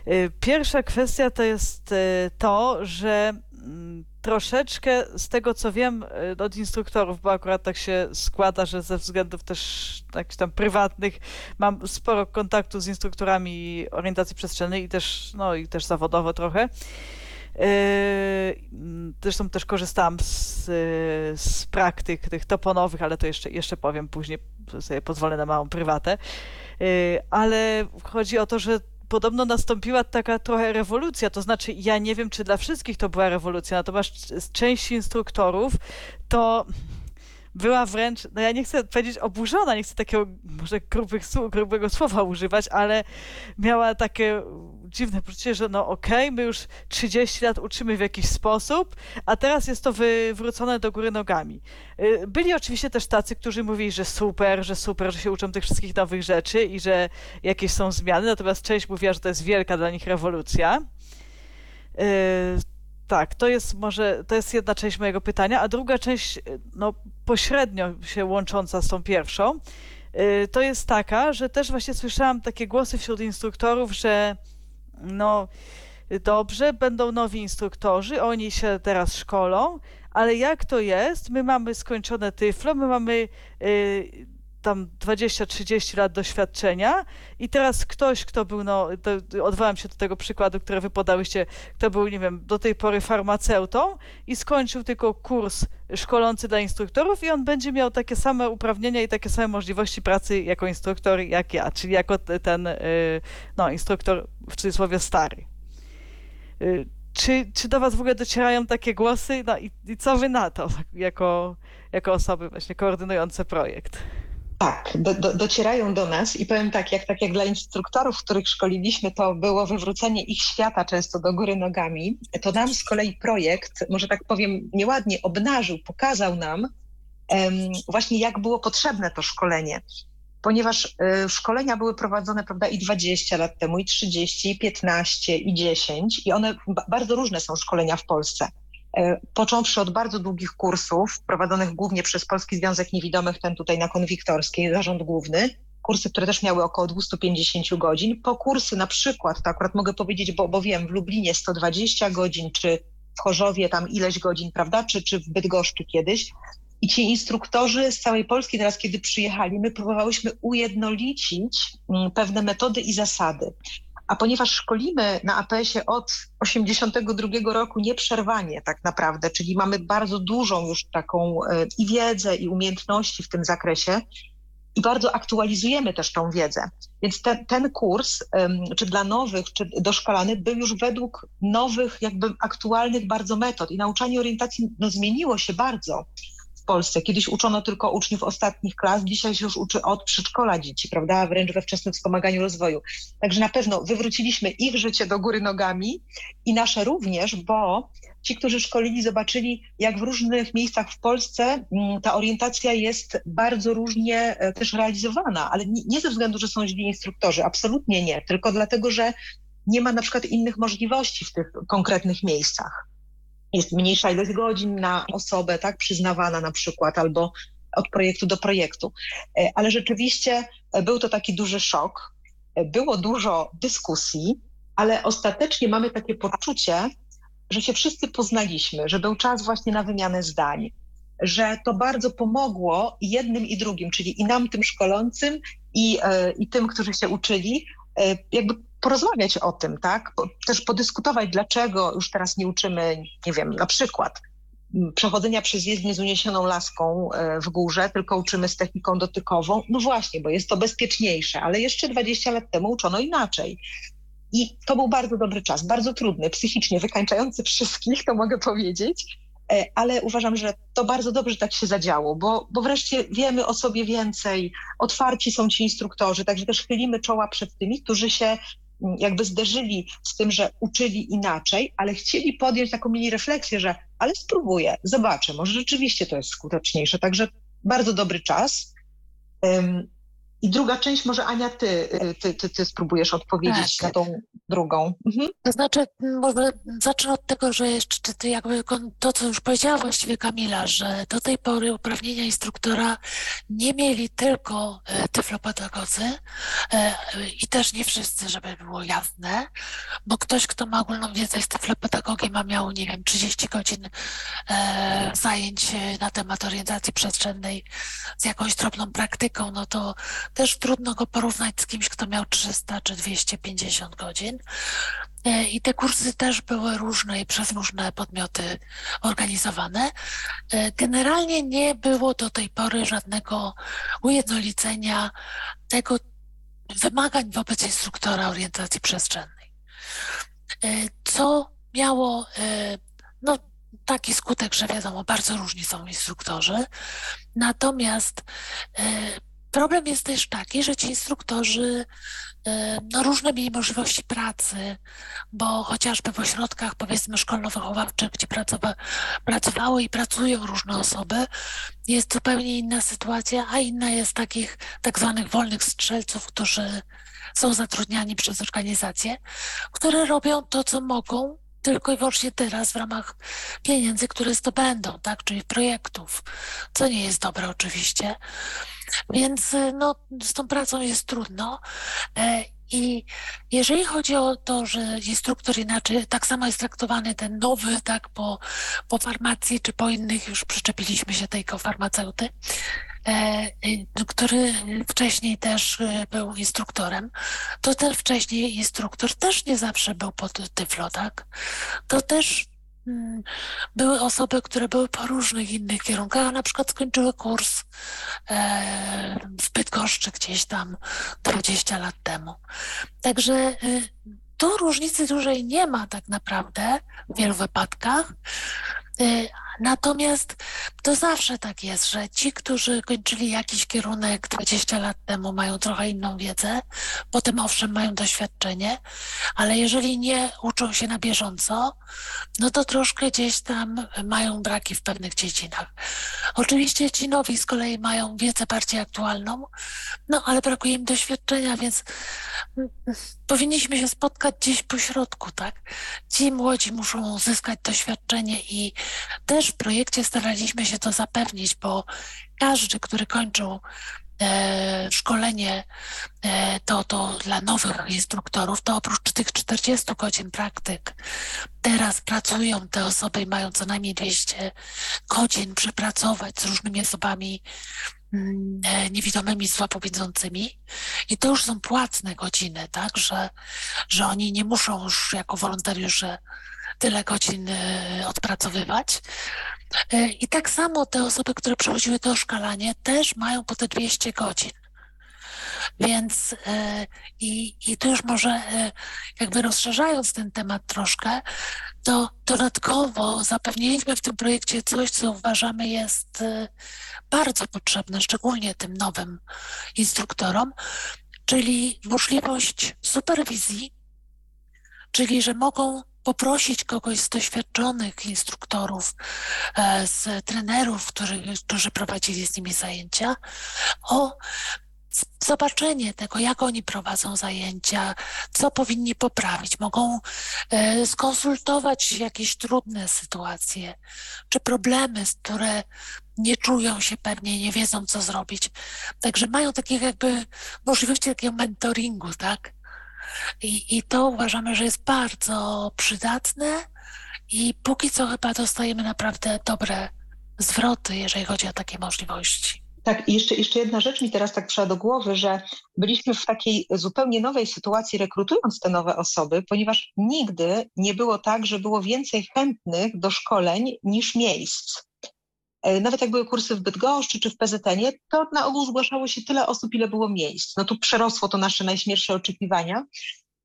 Speaker 2: Y, pierwsza kwestia to jest y, to, że mm, troszeczkę z tego co wiem od instruktorów, bo akurat tak się składa, że ze względów też jakichś tam prywatnych mam sporo kontaktu z instruktorami orientacji przestrzennej i też, no, i też zawodowo trochę. Zresztą też korzystałam z, z praktyk tych toponowych, ale to jeszcze, jeszcze powiem później, sobie pozwolę na małą prywatę. Ale chodzi o to, że podobno nastąpiła taka trochę rewolucja, to znaczy ja nie wiem, czy dla wszystkich to była rewolucja, natomiast część instruktorów to była wręcz, no ja nie chcę powiedzieć oburzona, nie chcę takiego może grubych, grubego słowa używać, ale miała takie dziwne poczucie, że no okej, okay, my już 30 lat uczymy w jakiś sposób, a teraz jest to wywrócone do góry nogami. Y, byli oczywiście też tacy, którzy mówili, że super, że super, że się uczą tych wszystkich nowych rzeczy i że jakieś są zmiany, natomiast część mówiła, że to jest wielka dla nich rewolucja. Y, tak, to jest może, to jest jedna część mojego pytania, a druga część, no pośrednio się łącząca z tą pierwszą, y, to jest taka, że też właśnie słyszałam takie głosy wśród instruktorów, że no dobrze, będą nowi instruktorzy, oni się teraz szkolą, ale jak to jest? My mamy skończone tyflo, my mamy y, tam 20-30 lat doświadczenia i teraz ktoś, kto był, no, odwołam się do tego przykładu, który wy podałyście, kto był, nie wiem, do tej pory farmaceutą i skończył tylko kurs szkolący dla instruktorów i on będzie miał takie same uprawnienia i takie same możliwości pracy jako instruktor jak ja, czyli jako ten, y, no, instruktor w cudzysłowie stary. Y, czy, czy do was w ogóle docierają takie głosy? No i, i co wy na to, jako, jako osoby właśnie koordynujące projekt?
Speaker 3: Tak, do, do, docierają do nas i powiem tak jak, tak, jak dla instruktorów, których szkoliliśmy, to było wywrócenie ich świata często do góry nogami, to nam z kolei projekt, może tak powiem nieładnie, obnażył, pokazał nam um, właśnie jak było potrzebne to szkolenie. Ponieważ y, szkolenia były prowadzone prawda, i 20 lat temu, i 30, i 15, i 10, i one bardzo różne są szkolenia w Polsce. E, począwszy od bardzo długich kursów prowadzonych głównie przez Polski Związek Niewidomych, ten tutaj na Konwiktorskiej, zarząd główny, kursy, które też miały około 250 godzin, po kursy na przykład, to akurat mogę powiedzieć, bo, bo wiem, w Lublinie 120 godzin, czy w Chorzowie tam ileś godzin, prawda, czy, czy w Bydgoszczy kiedyś. I ci instruktorzy z całej Polski teraz, kiedy przyjechali, my próbowałyśmy ujednolicić mm, pewne metody i zasady. A ponieważ szkolimy na APS-ie od 82 roku nieprzerwanie tak naprawdę, czyli mamy bardzo dużą już taką e, i wiedzę, i umiejętności w tym zakresie, i bardzo aktualizujemy też tą wiedzę. Więc ten, ten kurs, czy dla nowych, czy doszkolanych, był już według nowych, jakby aktualnych bardzo metod. I nauczanie orientacji no, zmieniło się bardzo. Polsce. Kiedyś uczono tylko uczniów ostatnich klas, dzisiaj się już uczy od przedszkola dzieci, prawda, wręcz we wczesnym wspomaganiu rozwoju. Także na pewno wywróciliśmy ich życie do góry nogami i nasze również, bo ci, którzy szkolili, zobaczyli, jak w różnych miejscach w Polsce mm, ta orientacja jest bardzo różnie e, też realizowana, ale nie ze względu, że są źli instruktorzy, absolutnie nie, tylko dlatego, że nie ma na przykład innych możliwości w tych konkretnych miejscach jest mniejsza ilość godzin na osobę, tak, przyznawana na przykład, albo od projektu do projektu. E, ale rzeczywiście e, był to taki duży szok. E, było dużo dyskusji, ale ostatecznie mamy takie poczucie, że się wszyscy poznaliśmy, że był czas właśnie na wymianę zdań, że to bardzo pomogło jednym i drugim, czyli i nam, tym szkolącym, i, i tym, którzy się uczyli, jakby porozmawiać o tym, tak? Też podyskutować, dlaczego już teraz nie uczymy, nie wiem, na przykład przechodzenia przez jezdnię z uniesioną laską e, w górze, tylko uczymy z techniką dotykową. No właśnie, bo jest to bezpieczniejsze, ale jeszcze 20 lat temu uczono inaczej. I to był bardzo dobry czas, bardzo trudny, psychicznie wykańczający wszystkich, to mogę powiedzieć, e, ale uważam, że to bardzo dobrze tak się zadziało, bo, bo wreszcie wiemy o sobie więcej, otwarci są ci instruktorzy, także też chylimy czoła przed tymi, którzy się jakby zderzyli z tym, że uczyli inaczej, ale chcieli podjąć taką mini refleksję, że ale spróbuję, zobaczę, może rzeczywiście to jest skuteczniejsze. Także bardzo dobry czas. I druga część, może Ania, ty, ty, ty, ty spróbujesz odpowiedzieć tak. na tą drugą. Mhm.
Speaker 4: To znaczy, może zacznę od tego, że jeszcze ty jakby to, co już powiedziała właściwie Kamila, że do tej pory uprawnienia instruktora nie mieli tylko e, tyflopedagodzy e, i też nie wszyscy, żeby było jasne, bo ktoś, kto ma ogólną wiedzę z tyflopedagogii, ma miał, nie wiem, 30 godzin e, zajęć na temat orientacji przestrzennej z jakąś drobną praktyką, no to też trudno go porównać z kimś, kto miał 300 czy 250 godzin. E, I te kursy też były różne i przez różne podmioty organizowane. E, generalnie nie było do tej pory żadnego ujednolicenia tego wymagań wobec instruktora orientacji przestrzennej. E, co miało no, taki skutek, że wiadomo, bardzo różni są instruktorzy. Natomiast Problem jest też taki, że ci instruktorzy e, no, różne mieli możliwości pracy, bo chociażby w ośrodkach powiedzmy szkolno-wychowawczych, gdzie pracowa, pracowały i pracują różne osoby, jest zupełnie inna sytuacja, a inna jest takich tak zwanych wolnych strzelców, którzy są zatrudniani przez organizacje, które robią to, co mogą, tylko i wyłącznie teraz w ramach pieniędzy, które zdobędą, tak, czyli projektów, co nie jest dobre oczywiście. Więc y, no, z tą pracą jest trudno. E, I jeżeli chodzi o to, że instruktor inaczej, tak samo jest traktowany ten nowy, tak, po, po farmacji czy po innych, już przyczepiliśmy się tej farmaceuty, e, który wcześniej też y, był instruktorem, to ten wcześniej instruktor też nie zawsze był pod tyflo, tak? To też Hmm. Były osoby, które były po różnych innych kierunkach, na przykład skończyły kurs e, w Bydgoszczy gdzieś tam 20 lat temu. Także y, tu różnicy dużej nie ma tak naprawdę w wielu wypadkach. Natomiast to zawsze tak jest, że ci, którzy kończyli jakiś kierunek 20 lat temu, mają trochę inną wiedzę, potem owszem mają doświadczenie, ale jeżeli nie uczą się na bieżąco, no to troszkę gdzieś tam mają braki w pewnych dziedzinach. Oczywiście ci nowi z kolei mają wiedzę bardziej aktualną, no ale brakuje im doświadczenia, więc powinniśmy się spotkać gdzieś po środku, tak? Ci młodzi muszą uzyskać doświadczenie i też w projekcie staraliśmy się to zapewnić, bo każdy, który kończył e, szkolenie e, to, to dla nowych instruktorów, to oprócz tych 40 godzin praktyk, teraz pracują te osoby i mają co najmniej 200 godzin przepracować z różnymi osobami niewidomymi słabowidzącymi i to już są płatne godziny, tak, że, że oni nie muszą już jako wolontariusze tyle godzin e, odpracowywać. E, I tak samo te osoby, które przechodziły to szkalanie, też mają po te 200 godzin. Więc i, i tu już może jakby rozszerzając ten temat troszkę, to dodatkowo zapewniliśmy w tym projekcie coś, co uważamy jest bardzo potrzebne, szczególnie tym nowym instruktorom, czyli możliwość superwizji, czyli że mogą poprosić kogoś z doświadczonych instruktorów, e, z trenerów, którzy, którzy prowadzili z nimi zajęcia, o zobaczenie tego, jak oni prowadzą zajęcia, co powinni poprawić. Mogą e, skonsultować jakieś trudne sytuacje czy problemy, które nie czują się pewnie, nie wiedzą, co zrobić. Także mają takie jakby możliwości takiego mentoringu, tak? I, I to uważamy, że jest bardzo przydatne i póki co chyba dostajemy naprawdę dobre zwroty, jeżeli chodzi o takie możliwości.
Speaker 3: Tak, i jeszcze, jeszcze jedna rzecz mi teraz tak przyszła do głowy, że byliśmy w takiej zupełnie nowej sytuacji, rekrutując te nowe osoby, ponieważ nigdy nie było tak, że było więcej chętnych do szkoleń niż miejsc. E, nawet jak były kursy w Bydgoszczy czy w PZN-ie, to na ogół zgłaszało się tyle osób, ile było miejsc. No tu przerosło to nasze najśmielsze oczekiwania.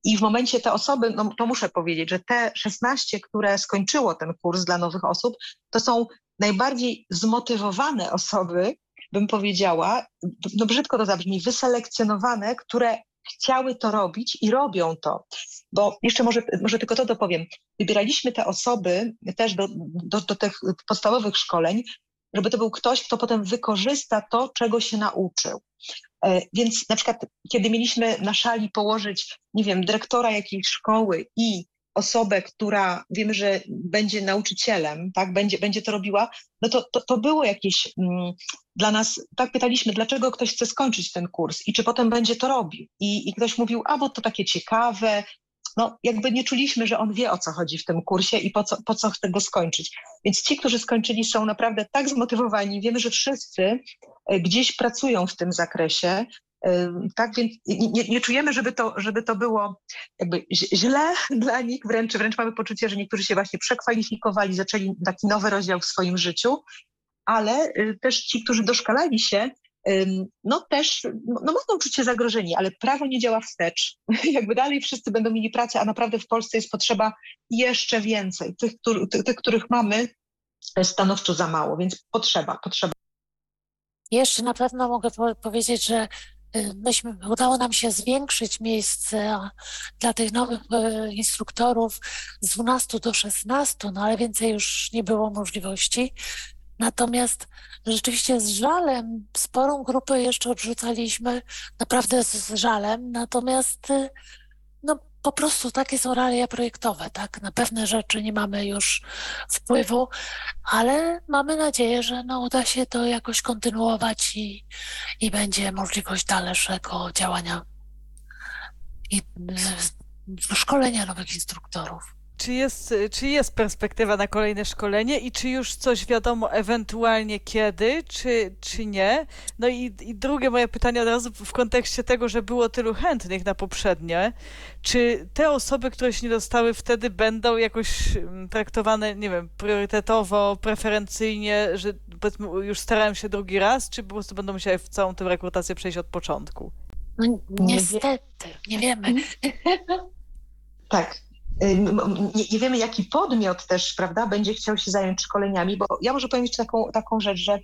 Speaker 3: I w momencie te osoby, no to muszę powiedzieć, że te 16, które skończyło ten kurs dla nowych osób, to są najbardziej zmotywowane osoby, bym powiedziała, no brzydko to zabrzmi, wyselekcjonowane, które chciały to robić i robią to. Bo jeszcze może, może tylko to dopowiem. Wybieraliśmy te osoby też do, do, do tych podstawowych szkoleń, żeby to był ktoś, kto potem wykorzysta to, czego się nauczył. Więc na przykład, kiedy mieliśmy na szali położyć, nie wiem, dyrektora jakiejś szkoły i osobę, która wiemy, że będzie nauczycielem, tak, będzie, będzie to robiła, no to, to, to było jakieś mm, dla nas, tak pytaliśmy, dlaczego ktoś chce skończyć ten kurs i czy potem będzie to robił. I, i ktoś mówił, a bo to takie ciekawe, no jakby nie czuliśmy, że on wie o co chodzi w tym kursie i po co, po co chce go skończyć. Więc ci, którzy skończyli są naprawdę tak zmotywowani, wiemy, że wszyscy e, gdzieś pracują w tym zakresie, tak więc nie, nie, czujemy, żeby to, żeby to było jakby źle dla nich, wręcz, wręcz mamy poczucie, że niektórzy się właśnie przekwalifikowali, zaczęli taki nowy rozdział w swoim życiu, ale y, też ci, którzy doszkalali się, no też no mogą czuć się zagrożeni, ale prawo nie działa wstecz. Jakby dalej wszyscy będą mieli pracę, a naprawdę w Polsce jest potrzeba jeszcze więcej. Tych, tych, tych których mamy, stanowczo za mało, więc potrzeba, potrzeba.
Speaker 4: Jeszcze na pewno mogę powiedzieć, że myśmy, udało nam się zwiększyć miejsce dla tych nowych y, instruktorów z 12 do 16, no ale więcej już nie było możliwości. Natomiast rzeczywiście z żalem sporą grupę jeszcze odrzucaliśmy, naprawdę z żalem. Natomiast y, no, po prostu takie są realia projektowe, tak? Na pewne rzeczy nie mamy już wpływu, ale mamy nadzieję, że no, uda się to jakoś kontynuować i, i będzie możliwość dalszego działania i szkolenia nowych instruktorów.
Speaker 2: Czy jest, czy jest perspektywa na kolejne szkolenie i czy już coś wiadomo ewentualnie kiedy, czy, czy nie? No i, i drugie moje pytanie od razu w kontekście tego, że było tylu chętnych na poprzednie. Czy te osoby, które się nie dostały wtedy będą jakoś mm, traktowane, nie wiem, priorytetowo, preferencyjnie, że powiedzmy już starałem się drugi raz, czy po prostu będą musiały w całą tę rekrutację przejść od początku?
Speaker 4: No, niestety, nie wiemy.
Speaker 3: Tak, nie, nie, wiemy, jaki podmiot też, prawda, będzie chciał się zająć szkoleniami, bo ja może jeszcze taką, taką rzecz, że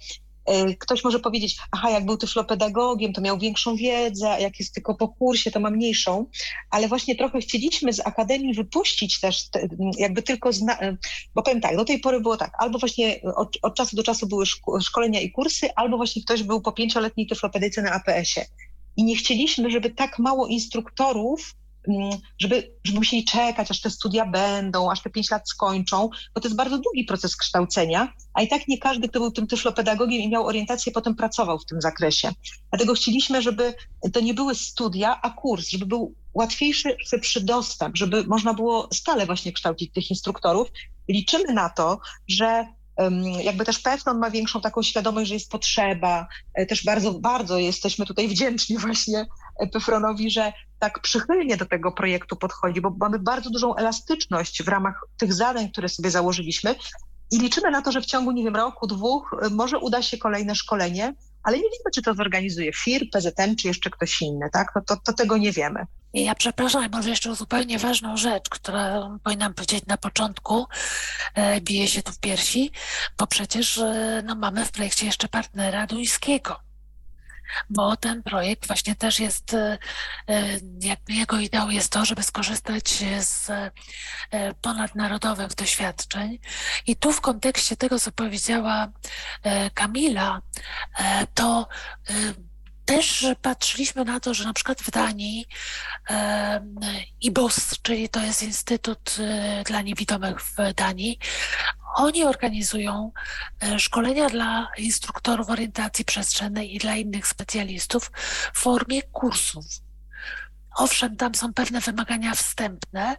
Speaker 3: y, ktoś może powiedzieć, aha, jak był tyflopedagogiem, to miał większą wiedzę, a jak jest tylko po kursie, to ma mniejszą, ale właśnie trochę chcieliśmy z Akademii wypuścić też te, jakby tylko, zna, y, bo powiem tak, do tej pory było tak, albo właśnie od, od czasu do czasu były szkolenia i kursy, albo właśnie ktoś był po pięcioletniej tyflopedyce na APS-ie. I nie chcieliśmy, żeby tak mało instruktorów żeby, żeby musieli czekać, aż te studia będą, aż te pięć lat skończą, bo to jest bardzo długi proces kształcenia, a i tak nie każdy, kto był tym tyflopedagogiem i miał orientację, potem pracował w tym zakresie. Dlatego chcieliśmy, żeby to nie były studia, a kurs, żeby był łatwiejszy, szybszy dostęp, żeby można było stale właśnie kształcić tych instruktorów. Liczymy na to, że jakby też PFNON ma większą taką świadomość, że jest potrzeba. E, też bardzo, bardzo jesteśmy tutaj wdzięczni właśnie Pyfronowi, że tak przychylnie do tego projektu podchodzi, bo mamy bardzo dużą elastyczność w ramach tych zadań, które sobie założyliśmy i liczymy na to, że w ciągu, nie wiem, roku, dwóch e, może uda się kolejne szkolenie, ale nie wiemy, czy to zorganizuje FIR, PZM, czy jeszcze ktoś inny, tak? No to, to tego nie wiemy.
Speaker 4: Ja przepraszam, może jeszcze zupełnie ważną rzecz, którą powinnam powiedzieć na początku, e, bije się tu w piersi, bo przecież e, no, mamy w projekcie jeszcze partnera duńskiego bo ten projekt właśnie też jest, e, e, jakby jego ideą jest to, żeby skorzystać z e, ponadnarodowych doświadczeń. I tu w kontekście tego, co powiedziała Kamila, to też patrzyliśmy na to, że na przykład w Danii IBOS, czyli to jest Instytut dla Niewidomych w Danii, oni organizują e, szkolenia dla instruktorów orientacji przestrzennej i dla innych specjalistów w formie kursów. Owszem, tam są pewne wymagania wstępne,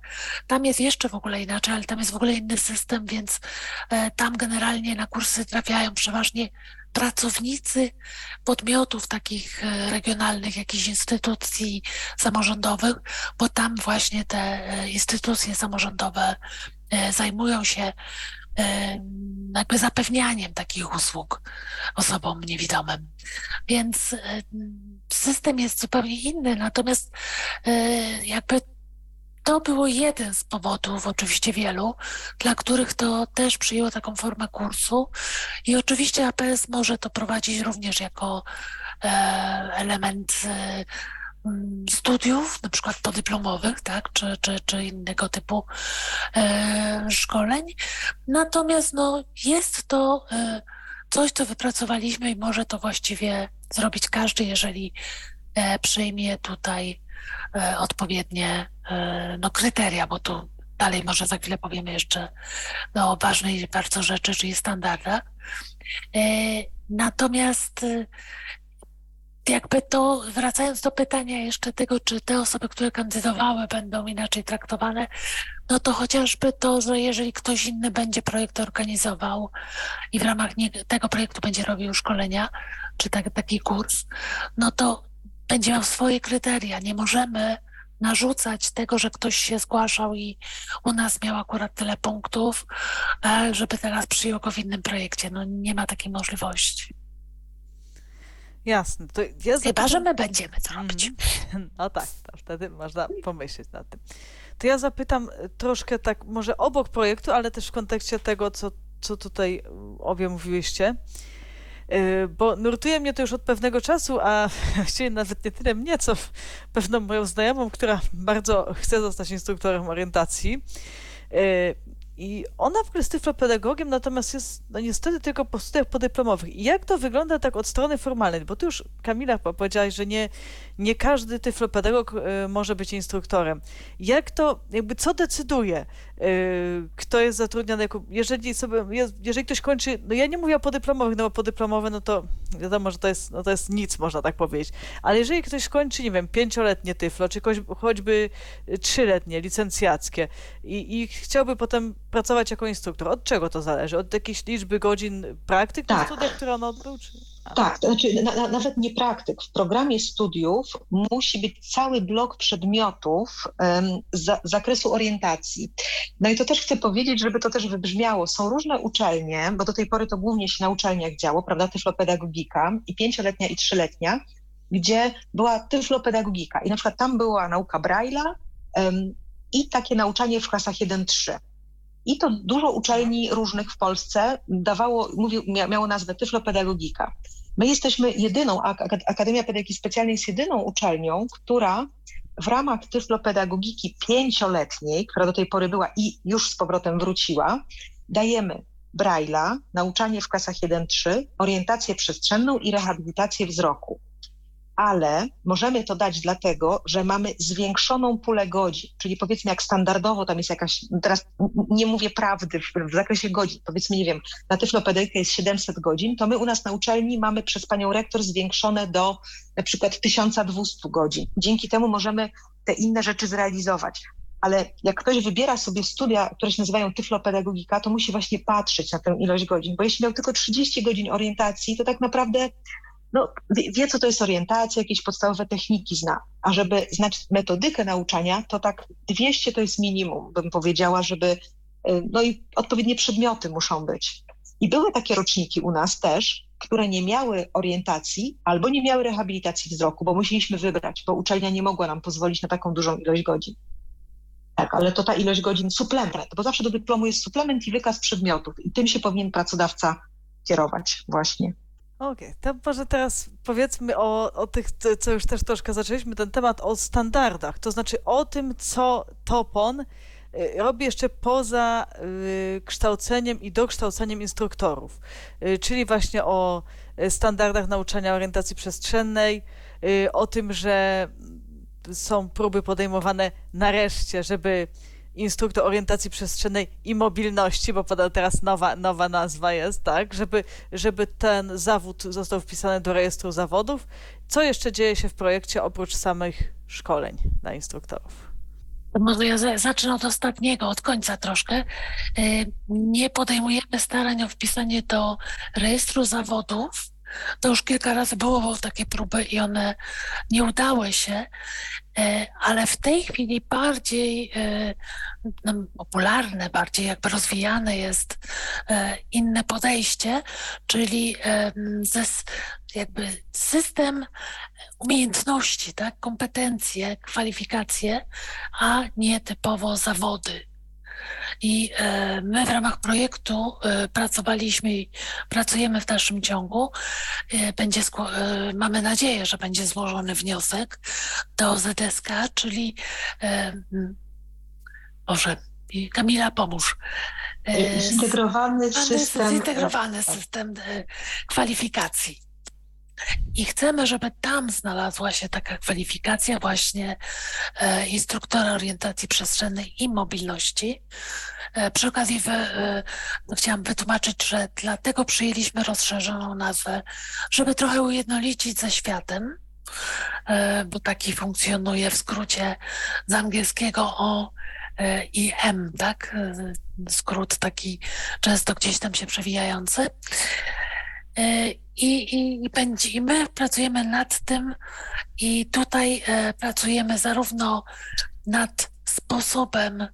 Speaker 4: tam jest jeszcze w ogóle inaczej, ale tam jest w ogóle inny system, więc e, tam generalnie na kursy trafiają przeważnie pracownicy podmiotów takich e, regionalnych, jakichś instytucji samorządowych, bo tam właśnie te instytucje samorządowe zajmują się jakby zapewnianiem takich usług osobom niewidomym. Więc system jest zupełnie inny, natomiast e, jakby to było jeden z powodów, oczywiście wielu, dla których to też przyjęło taką formę kursu i oczywiście APS może to prowadzić również jako e, element e, studiów, na przykład podyplomowych, tak, czy, czy, czy innego typu e, szkoleń. Natomiast no, jest to coś, co wypracowaliśmy i może to właściwie zrobić każdy, jeżeli przyjmie tutaj odpowiednie e, no, kryteria, bo tu dalej może za chwilę powiemy jeszcze no, o ważnej bardzo rzeczy, czyli standardach. E, natomiast e, jakby to, wracając do pytania jeszcze tego, czy te osoby, które kandydowały, będą inaczej traktowane, no to chociażby to, że jeżeli ktoś inny będzie projekt organizował i w ramach tego projektu będzie robił szkolenia, czy tak, taki kurs, no to będzie miał swoje kryteria. Nie możemy narzucać tego, że ktoś się zgłaszał i u nas miał akurat tyle punktów, e, żeby teraz przyjął go w innym projekcie. No nie ma takiej możliwości.
Speaker 2: Jasne. To ja
Speaker 4: Chyba, że my będziemy to robić.
Speaker 2: Mhm. No tak, to wtedy można pomyśleć nad tym. To ja zapytam e, troszkę tak, może obok projektu, ale też w kontekście tego, co, co tutaj e, obie mówiłyście. E, Bo nurtuje mnie to już od pewnego czasu, a właściwie nawet nie tyle mnie, co pewną moją znajomą, która bardzo chce zostać instruktorem orientacji. E, I ona w ogóle jest tyflopedagogiem, natomiast jest no niestety tylko po studiach podyplomowych. I jak to wygląda tak od strony formalnej? Bo ty już, Kamila, po- powiedziałaś, że nie, nie każdy tyflopedagog e, może być instruktorem. Jak to, jakby co decyduje, e, kto jest zatrudniony? jako- Jeżeli sobie, jeżeli ktoś kończy, no ja nie mówię o podyplomowych, no bo podyplomowe, no to wiadomo, że to jest, no to jest nic, można tak powiedzieć. Ale jeżeli ktoś kończy, nie wiem, pięcioletnie tyflo, czy choć, choćby trzyletnie, licencjackie i, i chciałby potem pracować jako instruktor, od czego to zależy? Od jakiejś liczby godzin praktyk na
Speaker 3: Tak.
Speaker 2: studiach, które on odbył? Czy...
Speaker 3: Tak, to znaczy na, na, nawet nie praktyk. W programie studiów musi być cały blok przedmiotów em, z za, zakresu orientacji. No i to też chcę powiedzieć, żeby to też wybrzmiało. Są różne uczelnie, bo do tej pory to głównie się na uczelniach działo, prawda, tyflopedagogika i pięcioletnia i trzyletnia, gdzie była tyflopedagogika i na przykład tam była nauka Braille'a em, i takie nauczanie w klasach 1-3. I to dużo uczelni różnych w Polsce dawało, miało nazwę tyflopedagogika. My jesteśmy jedyną, Ak- Ak- Akademia Pedagogiki Specjalnej jest jedyną uczelnią, która w ramach tyflopedagogiki pięcioletniej, która do tej pory była i już z powrotem wróciła, dajemy Braille'a, nauczanie w klasach 1-3, orientację przestrzenną i rehabilitację wzroku. Ale możemy to dać dlatego, że mamy zwiększoną pulę godzin, czyli powiedzmy jak standardowo tam jest jakaś, teraz nie mówię prawdy w, w zakresie godzin, powiedzmy nie wiem, na tyflopedagogikę jest 700 godzin, to my u nas na uczelni mamy przez panią rektor zwiększone do na przykład 1200 godzin. Dzięki temu możemy te inne rzeczy zrealizować. Ale jak ktoś wybiera sobie studia, które się nazywają tyflopedagogika, to musi właśnie patrzeć na tę ilość godzin, bo jeśli miał tylko 30 godzin orientacji, to tak naprawdę no, wie, co to jest orientacja, jakieś podstawowe techniki zna. A żeby znać metodykę nauczania, to tak 200 to jest minimum, bym powiedziała, żeby, y, no i odpowiednie przedmioty muszą być. I były takie roczniki u nas też, które nie miały orientacji albo nie miały rehabilitacji wzroku, bo musieliśmy wybrać, bo uczelnia nie mogła nam pozwolić na taką dużą ilość godzin. Tak, ale to ta ilość godzin suplement, bo zawsze do dyplomu jest suplement i wykaz przedmiotów i tym się powinien pracodawca kierować właśnie.
Speaker 2: Okej, to może teraz powiedzmy o, o tych, co- już też troszkę zaczęliśmy, ten temat o standardach, to znaczy o tym, co TOPON y, robi jeszcze poza y, kształceniem i dokształceniem instruktorów, Y, czyli właśnie o standardach nauczania orientacji przestrzennej, o tym, że są próby podejmowane nareszcie, żeby instruktor orientacji przestrzennej i mobilności, bo podał teraz nowa, nowa nazwa jest, tak, żeby, żeby ten zawód został wpisany do rejestru zawodów. Co jeszcze dzieje się w projekcie oprócz samych szkoleń dla instruktorów?
Speaker 4: To Może ja za- zacznę od ostatniego, od końca troszkę. Y, Nie podejmujemy starań o wpisanie do rejestru zawodów. To już kilka razy było takie próby i one nie udały się, ale w tej chwili bardziej y, no, popularne, bardziej jakby rozwijane jest y, inne podejście, czyli jakby system umiejętności, tak, kompetencje, kwalifikacje, a nie typowo zawody. I e, my w ramach projektu e, pracowaliśmy i pracujemy w dalszym ciągu. E, będzie mamy nadzieję, że będzie złożony wniosek do ZSK, czyli może Kamila pomóż.
Speaker 3: Zintegrowany system.
Speaker 4: Zintegrowany system kwalifikacji. I chcemy, żeby tam znalazła się taka kwalifikacja właśnie e, instruktora orientacji przestrzennej i mobilności. E, przy okazji wy, e, chciałam wytłumaczyć, że dlatego przyjęliśmy rozszerzoną nazwę, żeby trochę ujednolicić ze światem, bo taki funkcjonuje w skrócie z angielskiego O i M, tak? Skrót taki często gdzieś tam się przewijający. E, I, i, i, pracujemy nad tym, i tutaj e, pracujemy zarówno nad sposobem,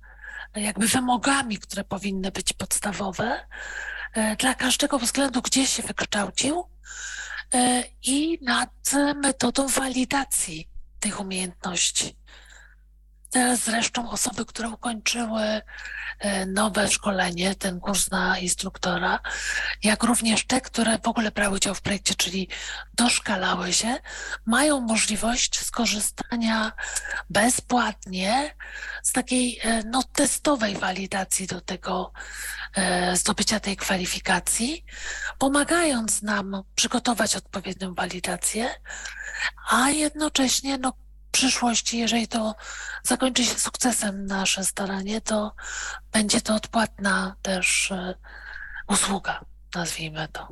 Speaker 4: jakby wymogami, które powinny być podstawowe e, dla każdego względu, gdzie się wykształcił, i nad metodą walidacji tych umiejętności. Teraz zresztą osoby, które ukończyły e, nowe szkolenie, ten kurs na instruktora, jak również te, które w ogóle brały udział w projekcie, czyli doszkalały się, mają możliwość skorzystania bezpłatnie z takiej e, no, testowej walidacji do tego e, zdobycia tej kwalifikacji, pomagając nam przygotować odpowiednią walidację, a jednocześnie no, przyszłości, jeżeli to zakończy się sukcesem nasze staranie, to będzie to odpłatna też e, usługa, nazwijmy to.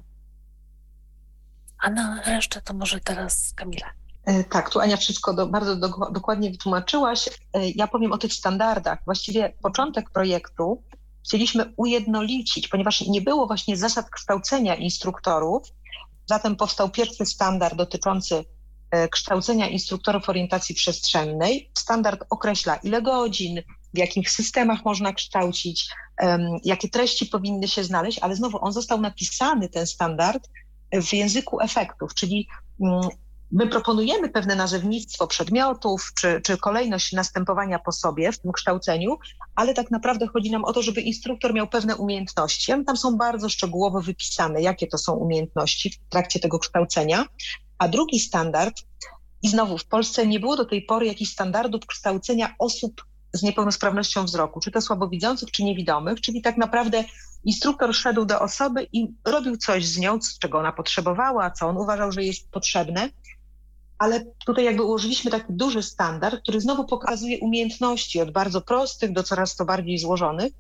Speaker 4: A na resztę to może teraz Kamila.
Speaker 3: E, Tak, tu Ania wszystko do, bardzo do, dokładnie wytłumaczyłaś. E, Ja powiem o tych standardach. Właściwie początek projektu chcieliśmy ujednolicić, ponieważ nie było właśnie zasad kształcenia instruktorów. Zatem powstał pierwszy standard dotyczący kształcenia instruktorów orientacji przestrzennej. Standard określa, ile godzin, w jakich systemach można kształcić, jakie treści powinny się znaleźć, ale znowu on został napisany, ten standard, w języku efektów, czyli mm, My proponujemy pewne nazewnictwo przedmiotów czy, czy kolejność następowania po sobie w tym kształceniu, ale tak naprawdę chodzi nam o to, żeby instruktor miał pewne umiejętności. Tam są bardzo szczegółowo wypisane, jakie to są umiejętności w trakcie tego kształcenia. A drugi standard, i znowu w Polsce nie było do tej pory jakichś standardów kształcenia osób z niepełnosprawnością wzroku, czy to słabowidzących, czy niewidomych, czyli tak naprawdę instruktor szedł do osoby i robił coś z nią, czego ona potrzebowała, co on uważał, że jest potrzebne ale tutaj jakby ułożyliśmy taki duży standard, który znowu pokazuje umiejętności od bardzo prostych do coraz to bardziej złożonych.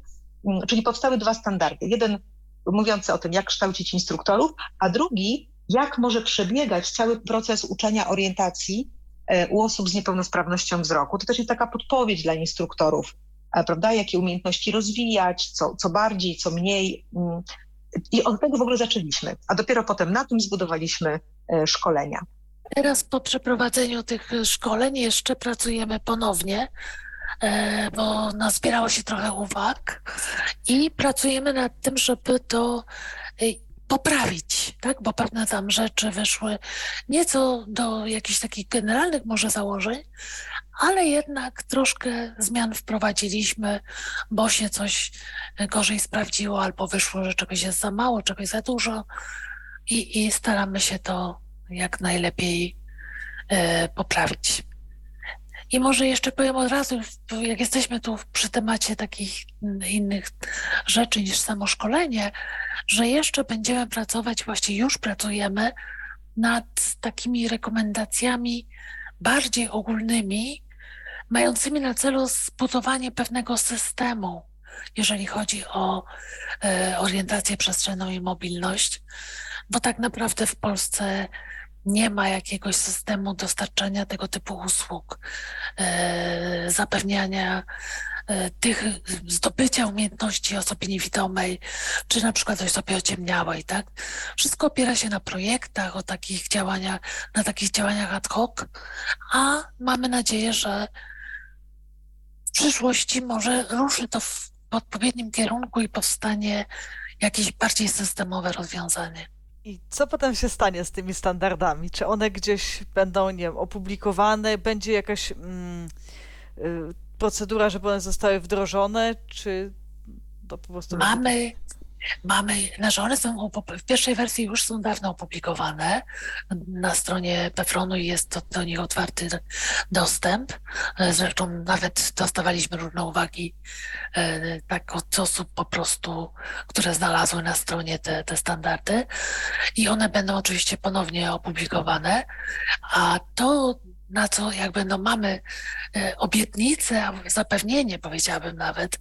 Speaker 3: Mm, Czyli powstały dwa standardy. Jeden mówiący o tym, jak kształcić instruktorów, a drugi, jak może przebiegać cały proces uczenia orientacji e, u osób z niepełnosprawnością wzroku. To też jest taka podpowiedź dla instruktorów, e, prawda? Jakie umiejętności rozwijać, co, co bardziej, co mniej. Mm, I od tego w ogóle zaczęliśmy, a dopiero potem na tym zbudowaliśmy e, szkolenia.
Speaker 4: Teraz po przeprowadzeniu tych szkoleń jeszcze pracujemy ponownie, bo nazbierało się trochę uwag i pracujemy nad tym, żeby to poprawić, tak? Bo pewne tam rzeczy wyszły nieco do jakichś takich generalnych może założeń, ale jednak troszkę zmian wprowadziliśmy, bo się coś gorzej sprawdziło, albo wyszło, że czegoś jest za mało, czegoś za dużo i, i staramy się to jak najlepiej e, poprawić. I może jeszcze powiem od razu, jak jesteśmy tu przy temacie takich innych rzeczy niż samo szkolenie, że jeszcze będziemy pracować, właściwie już pracujemy nad takimi rekomendacjami bardziej ogólnymi, mającymi na celu zbudowanie pewnego systemu, jeżeli chodzi o e, orientację przestrzenną i mobilność, bo tak naprawdę w Polsce nie ma jakiegoś systemu dostarczania tego typu usług, e, zapewniania e, tych zdobycia umiejętności osobie niewidomej, czy na przykład osobie ociemniałej, tak? Wszystko opiera się na projektach, o takich działaniach, na takich działaniach ad hoc, a mamy nadzieję, że w przyszłości może ruszy to w odpowiednim kierunku i powstanie jakieś bardziej systemowe rozwiązanie.
Speaker 2: I co potem się stanie z tymi standardami? Czy one gdzieś będą, nie wiem, opublikowane? Będzie jakaś mm, y, procedura, żeby one zostały wdrożone? Czy to po prostu...
Speaker 4: Mamy Mamy, znaczy one są w pierwszej wersji już są dawno opublikowane na stronie Pefronu jest to do nich otwarty dostęp. Zresztą nawet dostawaliśmy różne uwagi e, tak od osób po prostu, które znalazły na stronie te, te standardy i one będą oczywiście ponownie opublikowane, a to na co jakby no mamy e, obietnicę, zapewnienie powiedziałabym nawet,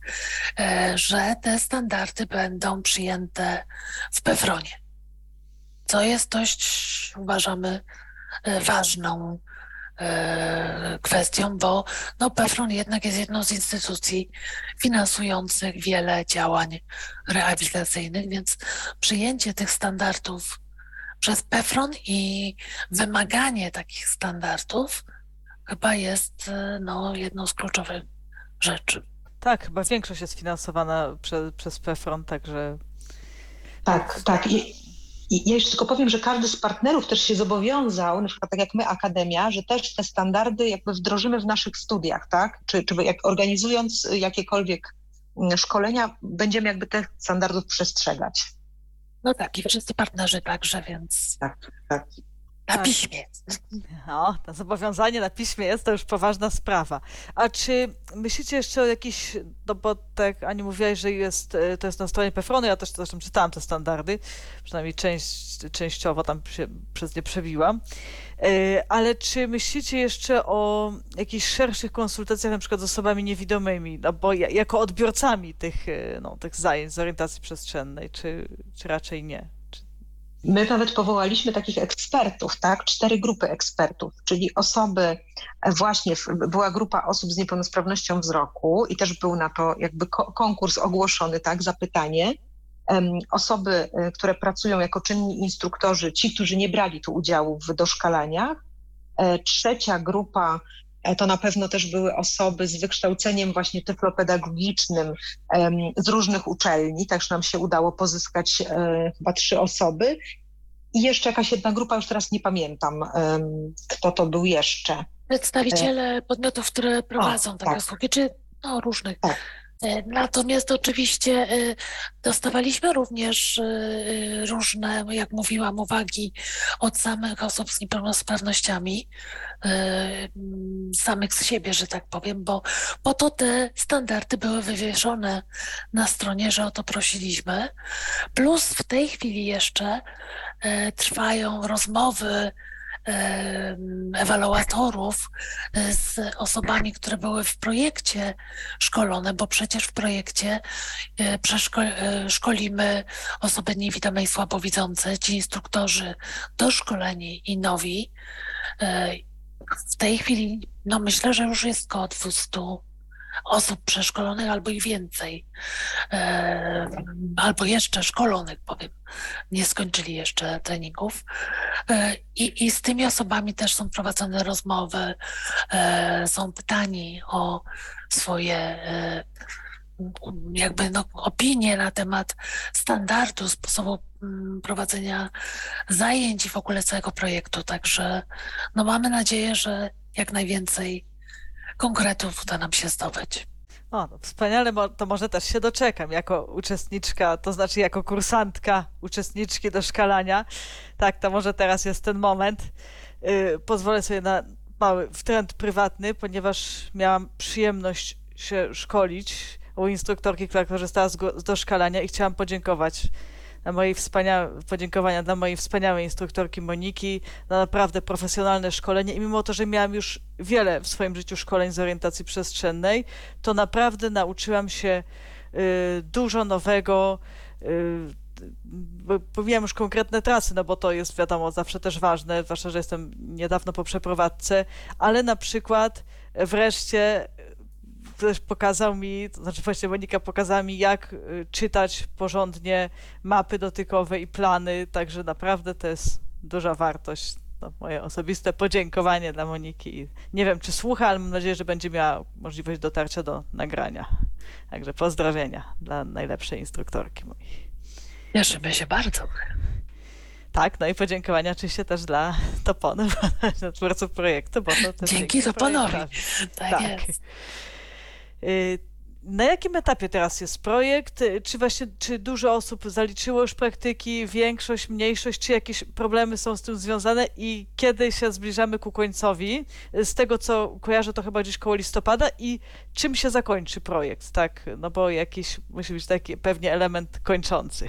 Speaker 4: e, że te standardy będą przyjęte w Pefronie. Co jest dość, uważamy, e, ważną kwestią, bo no, Pefron jednak jest jedną z instytucji finansujących wiele działań rehabilitacyjnych, więc przyjęcie tych standardów przez PEFRON i wymaganie takich standardów chyba jest e, no, jedną z kluczowych rzeczy.
Speaker 2: Tak, chyba większość jest finansowana prze, przez PEFRON, także...
Speaker 3: Tak, tak. I, I ja jeszcze tylko powiem, że każdy z partnerów też się zobowiązał, na przykład tak jak my, Akademia, że też te standardy jakby wdrożymy w naszych studiach, tak? Czy, czy jak organizując jakiekolwiek mm, szkolenia, będziemy jakby tych standardów przestrzegać.
Speaker 4: No tak, i wszyscy partnerzy także, więc
Speaker 3: tak, tak.
Speaker 4: Na tak. piśmie.
Speaker 2: No, to zobowiązanie na piśmie jest to już poważna sprawa. A czy myślicie jeszcze o jakiś, no bo tak Ani mówiłaś, że jest, e, to jest na stronie Pefronu, ja też zresztą czytałam te standardy, przynajmniej część, częściowo tam się przez nie przebiłam. E, ale czy myślicie jeszcze o jakichś szerszych konsultacjach na przykład z osobami niewidomymi, no bo jako odbiorcami tych, e, no, tych zajęć z orientacji przestrzennej, czy, czy raczej nie?
Speaker 3: My nawet powołaliśmy takich ekspertów, tak? Cztery grupy ekspertów, czyli osoby, e, właśnie była grupa osób z niepełnosprawnością wzroku i też był na to jakby konkurs ogłoszony, tak? Zapytanie osoby, e, które pracują jako czynni instruktorzy, ci, którzy nie brali tu udziału w doszkalaniach. E, trzecia grupa to na pewno też były osoby z wykształceniem właśnie tyflopedagogicznym z różnych uczelni, także nam się udało pozyskać chyba trzy osoby. I jeszcze jakaś jedna grupa, już teraz nie pamiętam, kto to był jeszcze.
Speaker 4: Przedstawiciele podmiotów, które prowadzą o, takie tak. usługi, czy no, różnych. Tak. E, natomiast oczywiście e, dostawaliśmy również e, różne, jak mówiłam, uwagi od samych osób z niepełnosprawnościami, samych z siebie, że tak powiem, bo po to te standardy były wywieszone na stronie, że o to prosiliśmy. Plus w tej chwili jeszcze trwają rozmowy ewaluatorów e, z osobami, które były w projekcie szkolone, bo przecież w projekcie e, e, szkolimy osoby niewidome i słabowidzące, ci instruktorzy doszkoleni i nowi. W tej chwili, no myślę, że już jest około 200 osób przeszkolonych albo i więcej, e, albo jeszcze szkolonych, powiem, nie skończyli jeszcze treningów. E, I, I z tymi osobami też są prowadzone rozmowy, e, są pytani o swoje jakby no, opinie na temat standardu, sposobu mm, prowadzenia zajęć i w ogóle całego projektu. Także no, mamy nadzieję, że jak najwięcej konkretów uda nam się zdobyć.
Speaker 2: O, no wspaniale, to może też się doczekam jako uczestniczka, to znaczy jako kursantka uczestniczki do szkalania. Tak, to może teraz jest ten moment. Yy, pozwolę sobie na mały wtręt prywatny, ponieważ miałam przyjemność się szkolić u instruktorki, która korzystała z, z doszkalania i chciałam podziękować na mojej wspaniałe, podziękowania dla mojej wspaniałej instruktorki Moniki, na naprawdę profesjonalne szkolenie i mimo to, że miałam już wiele w swoim życiu szkoleń z orientacji przestrzennej, to naprawdę nauczyłam się y, dużo nowego, y, Mówiłam już konkretne trasy, no bo to jest wiadomo zawsze też ważne, zwłaszcza, że jestem niedawno po przeprowadzce, ale na przykład wreszcie ktoś pokazał mi, to znaczy właśnie Monika pokazała mi, jak y, czytać porządnie mapy dotykowe i plany, także naprawdę to jest duża wartość. To moje osobiste podziękowanie dla Moniki. Nie wiem, czy słucha, ale mam nadzieję, że będzie miała możliwość dotarcia do nagrania. Także pozdrowienia dla najlepszej instruktorki mojej.
Speaker 4: Cieszymy się bardzo.
Speaker 2: Tak, no i podziękowania oczywiście też dla Topony, twórców projektu, bo to też
Speaker 4: Dzięki Toponowi. Tak, tak. jest.
Speaker 2: Y, na jakim etapie teraz jest projekt? Czy właśnie, czy dużo osób zaliczyło już praktyki, większość, mniejszość, czy jakieś problemy są z tym związane i kiedy się zbliżamy ku końcowi? Z tego, co kojarzę, to chyba gdzieś koło listopada i czym się zakończy projekt, tak? No bo jakiś musi być taki pewnie element kończący.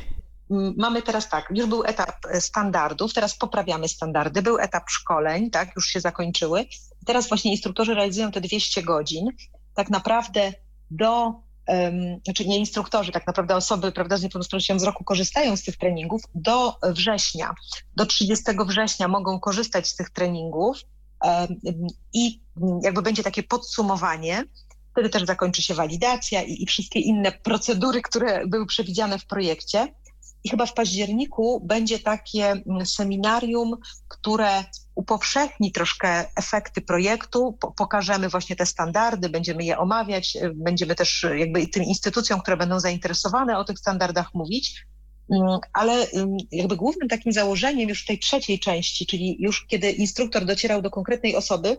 Speaker 3: Mamy teraz tak, już był etap e, standardów, teraz poprawiamy standardy, był etap szkoleń, tak, już się zakończyły. Teraz właśnie instruktorzy realizują te 200 godzin. Tak naprawdę do, um, znaczy nie instruktorzy, tak naprawdę osoby prawda, z niepełnosprawnością wzroku korzystają z tych treningów do września. Do 30 września mogą korzystać z tych treningów um, i jakby będzie takie podsumowanie. Wtedy też zakończy się walidacja i, i wszystkie inne procedury, które były przewidziane w projekcie. I chyba w październiku będzie takie mm, seminarium, które upowszechni troszkę efekty projektu, pokażemy właśnie te standardy, będziemy je omawiać, y, będziemy też jakby tym instytucjom, które będą zainteresowane o tych standardach mówić. Mm, ale jakby głównym takim założeniem już tej trzeciej części, czyli już kiedy instruktor docierał do konkretnej osoby,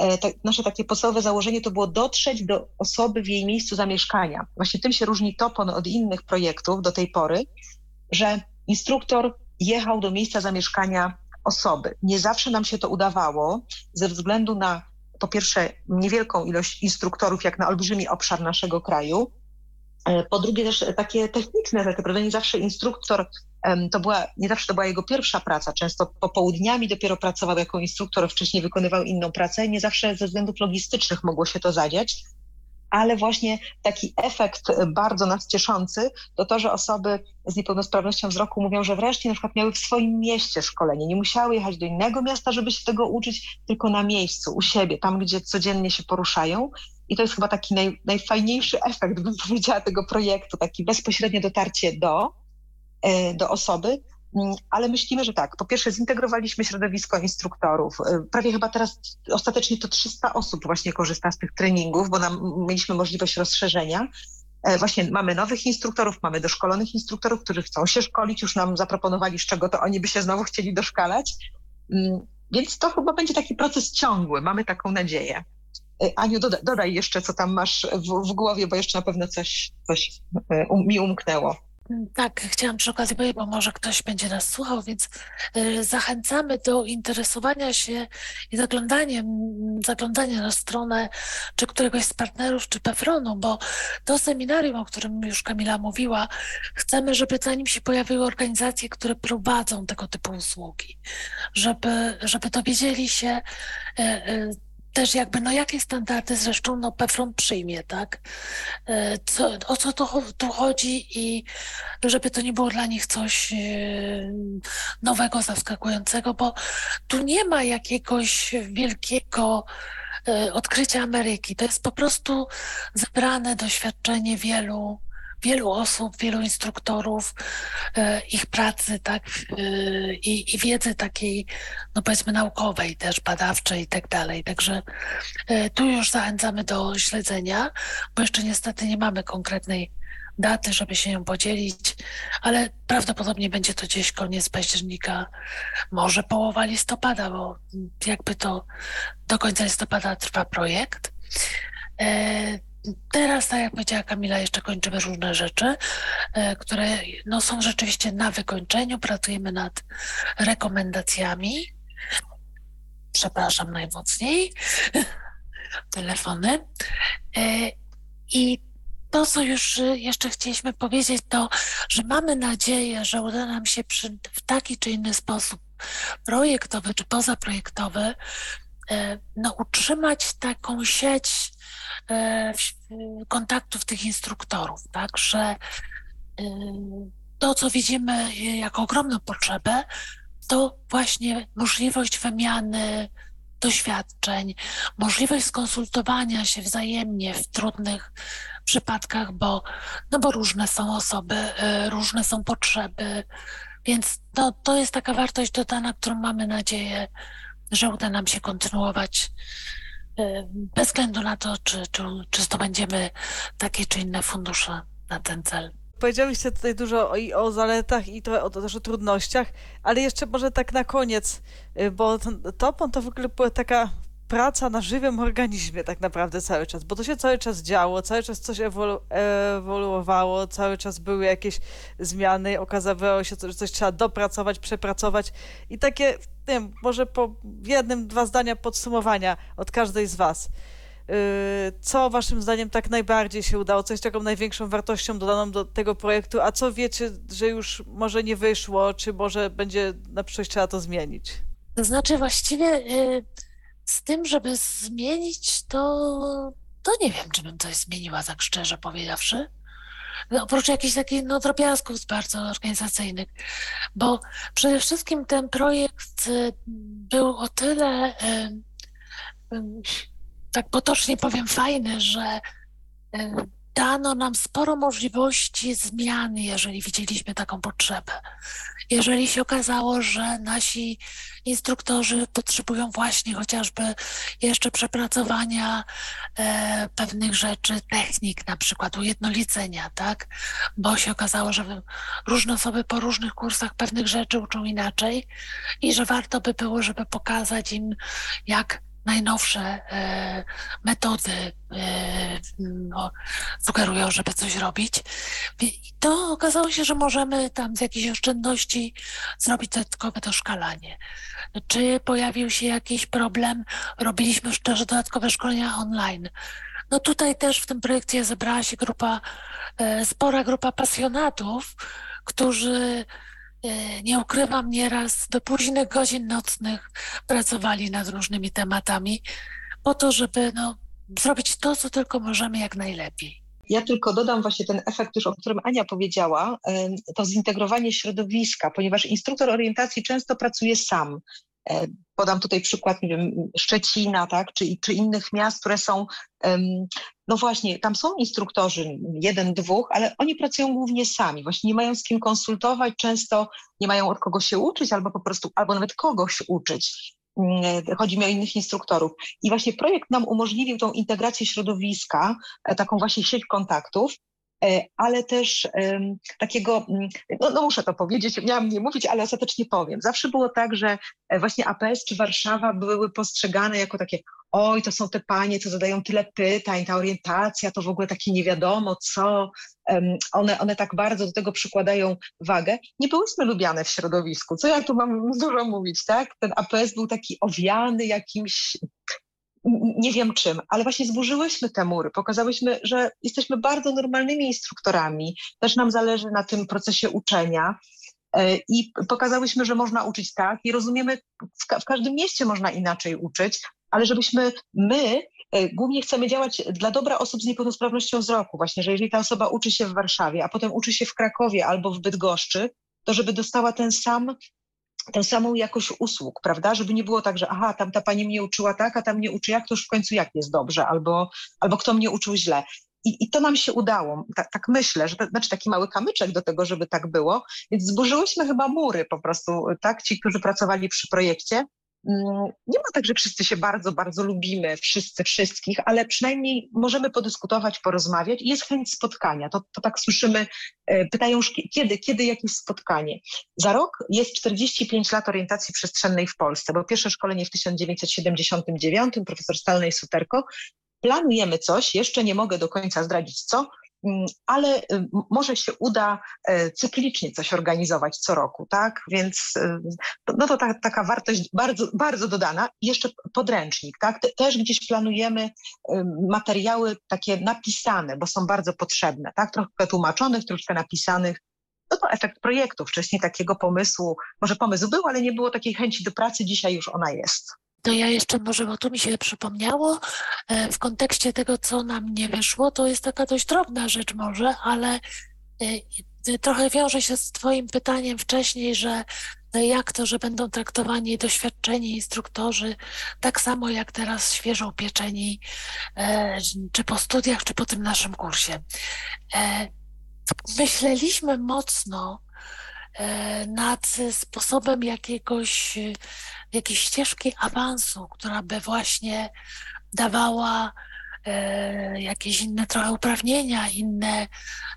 Speaker 3: e, nasze takie podstawowe założenie to było dotrzeć do osoby w jej miejscu zamieszkania. Właśnie tym się różni TOPON od innych projektów do tej pory, że instruktor jechał do miejsca zamieszkania osoby. Nie zawsze nam się to udawało ze względu na po pierwsze niewielką ilość instruktorów, jak na olbrzymi obszar naszego kraju. E, po drugie też takie techniczne rzeczy, prawda? Nie zawsze instruktor, to była, nie zawsze to była jego pierwsza praca, często popołudniami dopiero pracował jako instruktor, wcześniej wykonywał inną pracę, nie zawsze ze względów logistycznych mogło się to zadziać ale właśnie taki efekt bardzo nas cieszący to to, że osoby z niepełnosprawnością wzroku mówią, że wreszcie na przykład miały w swoim mieście szkolenie, nie musiały jechać do innego miasta, żeby się tego uczyć, tylko na miejscu, u siebie, tam gdzie codziennie się poruszają. I to jest chyba taki naj, najfajniejszy efekt, bym powiedziała, tego projektu, takie bezpośrednie dotarcie do, e, do osoby, ale myślimy, że tak. Po pierwsze, zintegrowaliśmy środowisko instruktorów. Y, prawie chyba teraz ostatecznie to 300 osób właśnie korzysta z tych treningów, bo nam mieliśmy możliwość rozszerzenia. E, właśnie mamy nowych instruktorów, mamy doszkolonych instruktorów, którzy chcą się szkolić, już nam zaproponowali, z czego to oni by się znowu chcieli doszkalać. Mm, więc to chyba będzie taki proces ciągły, mamy taką nadzieję. E, Aniu, dodaj, dodaj jeszcze, co tam masz w, w, głowie, bo jeszcze na pewno coś, coś e, um, mi umknęło.
Speaker 4: Tak, chciałam przy okazji powiedzieć, bo może ktoś będzie nas słuchał, więc y, zachęcamy do interesowania się i zaglądania, zaglądania na stronę czy któregoś z partnerów, czy Pefronu, bo to seminarium, o którym już Kamila mówiła, chcemy, żeby zanim się pojawiły organizacje, które prowadzą tego typu usługi, żeby, żeby dowiedzieli się, y, y, też jakby, no jakie standardy zresztą no PEFRON przyjmie, tak? E, co, o co tu, tu chodzi i żeby to nie było dla nich coś e, nowego, zaskakującego, bo tu nie ma jakiegoś wielkiego e, odkrycia Ameryki. To jest po prostu zebrane doświadczenie wielu wielu osób, wielu instruktorów, e, ich pracy, tak, e, i, i wiedzy takiej, no powiedzmy naukowej też, badawczej i tak dalej. Także e, tu już zachęcamy do śledzenia, bo jeszcze niestety nie mamy konkretnej daty, żeby się ją podzielić, ale prawdopodobnie będzie to gdzieś koniec października, może połowa listopada, bo jakby to do końca listopada trwa projekt. Teraz, tak jak powiedziała Kamila, jeszcze kończymy różne rzeczy, e, które no, są rzeczywiście na wykończeniu. Pracujemy nad rekomendacjami. Przepraszam najmocniej. Telefony. E, I to, co już jeszcze chcieliśmy powiedzieć, to, że mamy nadzieję, że uda nam się przy, w taki czy inny sposób projektowy czy pozaprojektowy no, utrzymać taką sieć E, kontaktów tych instruktorów, tak, że e, to, co widzimy jako ogromną potrzebę, to właśnie możliwość wymiany doświadczeń, możliwość skonsultowania się wzajemnie w trudnych przypadkach, bo, no bo różne są osoby, e, różne są potrzeby, więc to, to jest taka wartość dodana, którą mamy nadzieję, że uda nam się kontynuować Y, bez względu na to, czy, czy, czy zdobędziemy takie czy inne fundusze na ten cel.
Speaker 2: Powiedzieliście tutaj dużo i o zaletach i trochę o, też o trudnościach, ale jeszcze może tak na koniec, y, bo Topon to w ogóle była taka praca na żywym organizmie tak naprawdę cały czas, bo to się cały czaz działo, cały czas coś ewolu ewoluowało, cały czas były jakieś zmiany, okazywało się, że coś trzeba dopracować, przepracować i takie, nie wiem, może po jednym, dwa zdania podsumowania od każdej z was. Yy, co waszym zdaniem tak najbardziej się udało? Co jest taką największą wartością dodaną do tego projektu? A co wiecie, że już może nie wyszło, czy może będzie na przyszłość trzeba to zmienić?
Speaker 4: To znaczy właściwie y, z tym, żeby zmienić, to, to nie wiem, czy bym coś zmieniła, tak szczerze powiedziawszy. No, oprócz jakichś takich no, drobiazgów bardzo organizacyjnych, bo przede wszystkim ten projekt y, był o tyle, y, tak potocznie powiem, fajny, że dano nam sporo możliwości zmiany, jeżeli widzieliśmy taką potrzebę. Jeżeli się okazało, że nasi instruktorzy potrzebują właśnie chociażby jeszcze przepracowania e, pewnych rzeczy, technik, na przykład ujednolicenia, tak? Bo się okazało, że różne osoby po różnych kursach pewnych rzeczy uczą inaczej i że warto by było, żeby pokazać im, jak najnowsze e, metody e, no, sugerują, żeby coś robić. I to okazało się, że możemy tam z jakichś oszczędności zrobić dodatkowe doszkalanie. Czy pojawił się jakiś problem? Robiliśmy też dodatkowe szkolenia online. No tutaj też w tym projekcie zebrała się grupa, e, spora grupa pasjonatów, którzy nie ukrywam, nieraz do późnych godzin nocnych pracowali nad różnymi tematami, po to, żeby no, zrobić to, co tylko możemy jak najlepiej.
Speaker 3: Ja tylko dodam właśnie ten efekt, już o którym Ania powiedziała, to zintegrowanie środowiska, ponieważ instruktor orientacji często pracuje sam. E, podam tutaj przykład, nie wiem, Szczecina, tak, czy, czy innych miast, które są, no właśnie, tam są instruktorzy, jeden, dwóch, ale oni pracują głównie sami, właśnie nie mają z kim konsultować, często nie mają od kogo się uczyć, albo po prostu, albo nawet kogoś uczyć. Mm, chodzi mi o innych instruktorów. I właśnie projekt nam umożliwił tą integrację środowiska, e, taką właśnie sieć kontaktów, ale też takiego, mm, no, no, muszę to powiedzieć, miałam nie mówić, ale ostatecznie powiem. Zawsze było tak, że e, właśnie APS czy Warszawa były postrzegane jako takie, oj, to są te panie, co zadają tyle pytań, ta orientacja to w ogóle takie nie wiadomo co, one, one tak bardzo do tego przykładają wagę. Nie byłyśmy lubiane w środowisku, co ja tu mam dużo mówić, tak? Ten APS był taki owiany jakimś nie wiem czym, ale właśnie zburzyłyśmy te mury, pokazałyśmy, że jesteśmy bardzo normalnymi instruktorami, też nam zależy na tym procesie uczenia. E, i pokazałyśmy, że można uczyć tak i rozumiemy, w, ka w każdym mieście można inaczej uczyć, ale żebyśmy my e, głównie chcemy działać dla dobra osób z niepełnosprawnością wzroku, właśnie, że jeżeli ta osoba uczy się w Warszawie, a potem uczy się w Krakowie albo w Bydgoszczy, to żeby dostała ten sam tę samą jakość usług, prawda? Żeby nie było tak, że aha, tam ta pani mnie uczyła tak, a tam mnie uczy jak, to już w końcu jak jest dobrze, albo, albo kto mnie uczył źle. I, I to nam się udało. Tak, tak myślę, że to znaczy taki mały kamyczek do tego, żeby tak było. Więc zburzyłyśmy chyba mury po prostu, tak? Ci, którzy pracowali przy projekcie, nie ma tak, że wszyscy się bardzo, bardzo lubimy, wszyscy, wszystkich, ale przynajmniej możemy podyskutować, porozmawiać i jest chęć spotkania. To, to tak słyszymy, e, pytają już kiedy, kiedy jakieś spotkanie. Za rok jest 45 lat orientacji przestrzennej w Polsce, bo pierwsze szkolenie w 1979, profesor Stalnej Suterko. Planujemy coś, jeszcze nie mogę do końca zdradzić co, Mm, ale y, może się uda e, cyklicznie coś organizować co roku, tak? Więc y, no to ta, taka wartość bardzo, bardzo dodana. Jeszcze podręcznik, tak? Też gdzieś planujemy y, materiały takie napisane, bo są bardzo potrzebne, tak? Trochę tłumaczonych, troszkę napisanych. No to efekt projektu. Wcześniej takiego pomysłu, może pomysł był, ale nie było takiej chęci do pracy, dzisiaj już ona jest.
Speaker 4: To ja jeszcze może, bo tu mi się przypomniało, e, w kontekście tego, co nam nie wyszło, to jest taka dość drobna rzecz może, ale e, trochę wiąże się z Twoim pytaniem wcześniej, że jak to, że będą traktowani doświadczeni instruktorzy tak samo jak teraz świeżo upieczeni, e, czy po studiach, czy po tym naszym kursie. Myśleliśmy mocno nad sposobem jakiegoś jakiejś ścieżki awansu, która by właśnie dawała e, jakieś inne trochę uprawnienia, inne,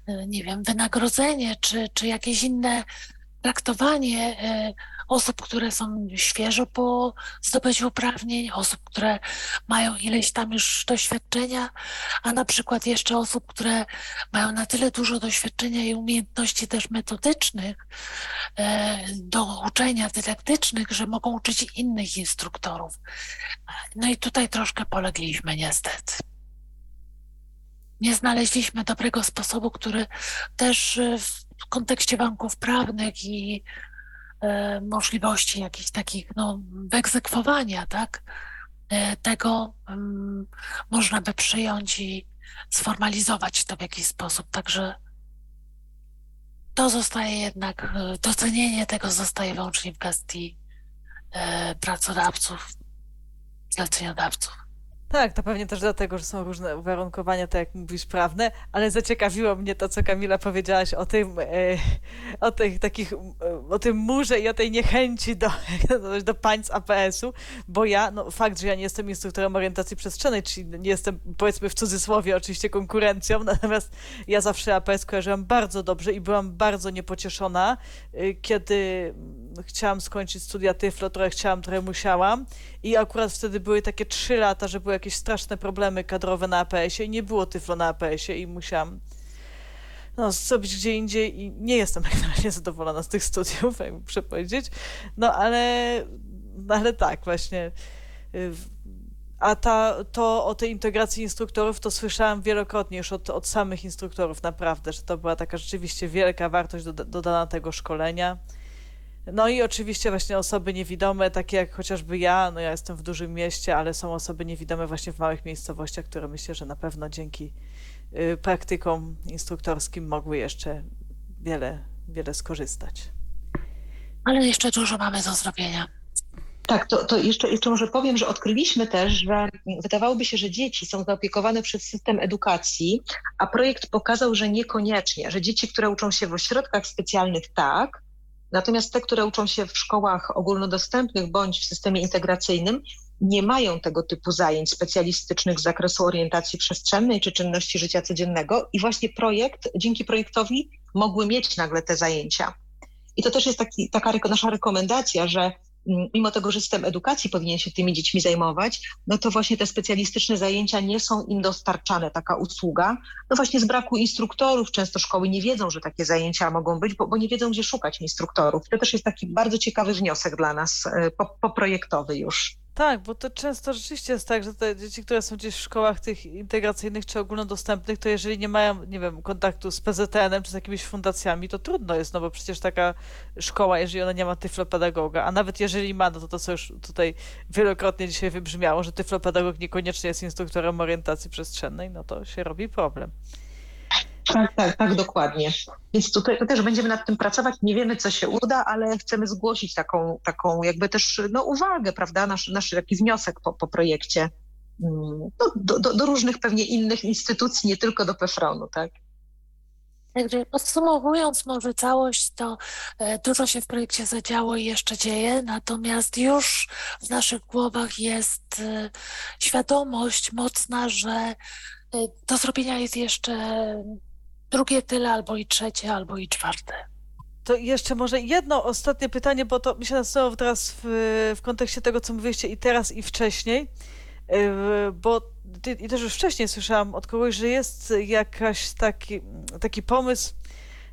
Speaker 4: e, nie wiem, wynagrodzenie, czy, czy jakieś inne traktowanie e, osób, które są świeżo po zdobyciu uprawnień, osób, które mają ileś tam już doświadczenia, a na przykład jeszcze osób, które mają na tyle dużo doświadczenia i umiejętności też metodycznych e, do uczenia dydaktycznych, że mogą uczyć innych instruktorów. No i tutaj troszkę polegliśmy niestety nie znaleźliśmy dobrego sposobu, który też w kontekście banków prawnych i e, możliwości jakichś takich no, wyegzekwowania, tak, e, tego um, można by przyjąć i sformalizować to w jakiś sposób. Także to zostaje jednak, e, docenienie tego zostaje wyłącznie w gestii e, pracodawców, zleceniodawców.
Speaker 2: Tak, to pewnie też dlatego, że są różne uwarunkowania, tak jak mówisz, prawne, ale zaciekawiło mnie to, co Kamila powiedziałaś o tym, e, o tych takich, e, o tym murze i o tej niechęci do, do państw APS-u, bo ja, no fakt, że ja nie jestem instruktorem orientacji przestrzennej, czyli nie jestem, powiedzmy w cudzysłowie oczywiście konkurencją, natomiast ja zawsze APS kojarzyłam bardzo dobrze i byłam bardzo niepocieszona, e, kiedy chciałam skończyć studia Tyflo, trochę chciałam, trochę musiałam i akurat wtedy były takie trzy lata, że były jakieś straszne problemy kadrowe na APS-ie i nie było Tyflo na APS-ie i musiałam no, zrobić gdzie indziej i nie jestem jak na razie zadowolona z tych studiów, jak muszę powiedzieć. No ale, no, ale tak właśnie. A ta, to o tej integracji instruktorów to słyszałam wielokrotnie już od, od samych instruktorów naprawdę, że to była taka rzeczywiście wielka wartość dodana tego szkolenia. No i oczywiście właśnie osoby niewidome, takie jak chociażby ja, no ja jestem w dużym mieście, ale są osoby niewidome właśnie w małych miejscowościach, które myślę, że na pewno dzięki y, praktykom instruktorskim mogły jeszcze wiele, wiele skorzystać.
Speaker 4: Ale jeszcze dużo mamy do zrobienia.
Speaker 3: Tak, to, to jeszcze, jeszcze może powiem, że odkryliśmy też, że wydawałoby się, że dzieci są zaopiekowane przez system edukacji, a projekt pokazał, że niekoniecznie, że dzieci, które uczą się w ośrodkach specjalnych tak, Natomiast te, które uczą się w szkołach ogólnodostępnych bądź w systemie integracyjnym, nie mają tego typu zajęć specjalistycznych z zakresu orientacji przestrzennej czy czynności życia codziennego i właśnie projekt, dzięki projektowi mogły mieć nagle te zajęcia. I to też jest taki, taka nasza rekomendacja, że mimo tego, że system edukacji powinien się tymi dziećmi zajmować, no to właśnie te specjalistyczne zajęcia nie są im dostarczane, taka usługa. No właśnie z braku instruktorów często szkoły nie wiedzą, że takie zajęcia mogą być, bo, bo nie wiedzą, gdzie szukać instruktorów. To też jest taki bardzo ciekawy wniosek dla nas, e, poprojektowy już.
Speaker 2: Tak, bo to często rzeczywiście jest tak, że te dzieci, które są gdzieś w szkołach tych integracyjnych czy ogólnodostępnych, to jeżeli nie mają, nie wiem, kontaktu z PZTN-em czy z jakimiś fundacjami, to trudno jest, no bo przecież taka szkoła, jeżeli ona nie ma tyflopedagoga, a nawet jeżeli ma, no to to co już tutaj wielokrotnie dzisiaj wybrzmiało, że tyflopedagog niekoniecznie jest instruktorem orientacji przestrzennej, no to się robi problem.
Speaker 3: Tak, tak, tak, dokładnie. Więc tutaj też będziemy nad tym pracować. Nie wiemy, co się uda, ale chcemy zgłosić taką, taką jakby też no, uwagę, prawda, nasz, nasz taki wniosek po, po projekcie mm, no, do, do, do różnych pewnie innych instytucji, nie tylko do PEFRON-u, tak?
Speaker 4: Także podsumowując może całość, to e, dużo się w projekcie zadziało i jeszcze dzieje, natomiast już w naszych głowach jest e, świadomość mocna, że e, do zrobienia jest jeszcze drugie tyle, albo i trzecie, albo i czwarte.
Speaker 2: To jeszcze może jedno ostatnie pytanie, bo to mi się nasunęło teraz w, w kontekście tego, co mówiliście i teraz, i wcześniej, y, bo i też już wcześniej słyszałam od kogoś, że jest jakaś taki, taki pomysł,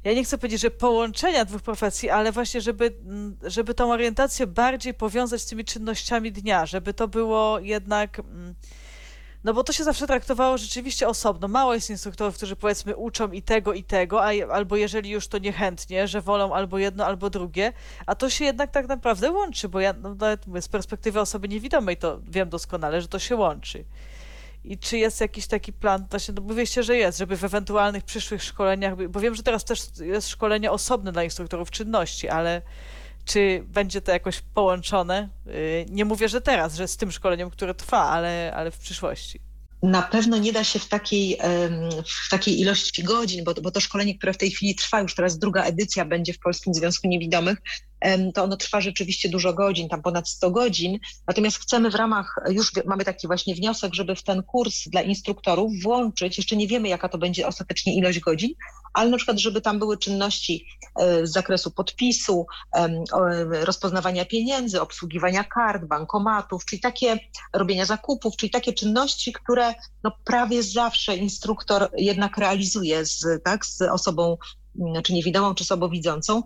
Speaker 2: ja nie chcę powiedzieć, że połączenia dwóch profesji, ale właśnie, żeby, żeby tą orientację bardziej powiązać z tymi czynnościami dnia, żeby to było jednak mm, no bo to się zawsze traktowało rzeczywiście osobno. Mało jest instruktorów, którzy powiedzmy uczą i tego, i tego, a, albo jeżeli już to niechętnie, że wolą albo jedno, albo drugie, a to się jednak tak naprawdę łączy, bo ja no, nawet z perspektywy osoby niewidomej to wiem doskonale, że to się łączy. I czy jest jakiś taki plan, właśnie, no mówiliście, że jest, żeby w ewentualnych przyszłych szkoleniach, bo wiem, że teraz też jest szkolenie osobne dla instruktorów czynności, ale czy będzie to jakoś połączone? Y, nie mówię, że teraz, że z tym szkoleniem, które trwa, ale, ale w przyszłości.
Speaker 3: Na pewno nie da się w takiej, w takiej ilości godzin, bo, bo to szkolenie, które w tej chwili trwa, już teraz druga edycja będzie w Polskim Związku Niewidomych, to ono trwa rzeczywiście dużo godzin, tam ponad 100 godzin. Natomiast chcemy w ramach, już mamy taki właśnie wniosek, żeby w ten kurs dla instruktorów włączyć, jeszcze nie wiemy jaka to będzie ostatecznie ilość godzin, ale na przykład, żeby tam były czynności e, z zakresu podpisu, rozpoznawania pieniędzy, obsługiwania kart, bankomatów, czyli takie robienia zakupów, czyli takie czynności, które no prawie zawsze instruktor jednak realizuje z, tak, z osobą czy niewidomą, czy słabowidzącą,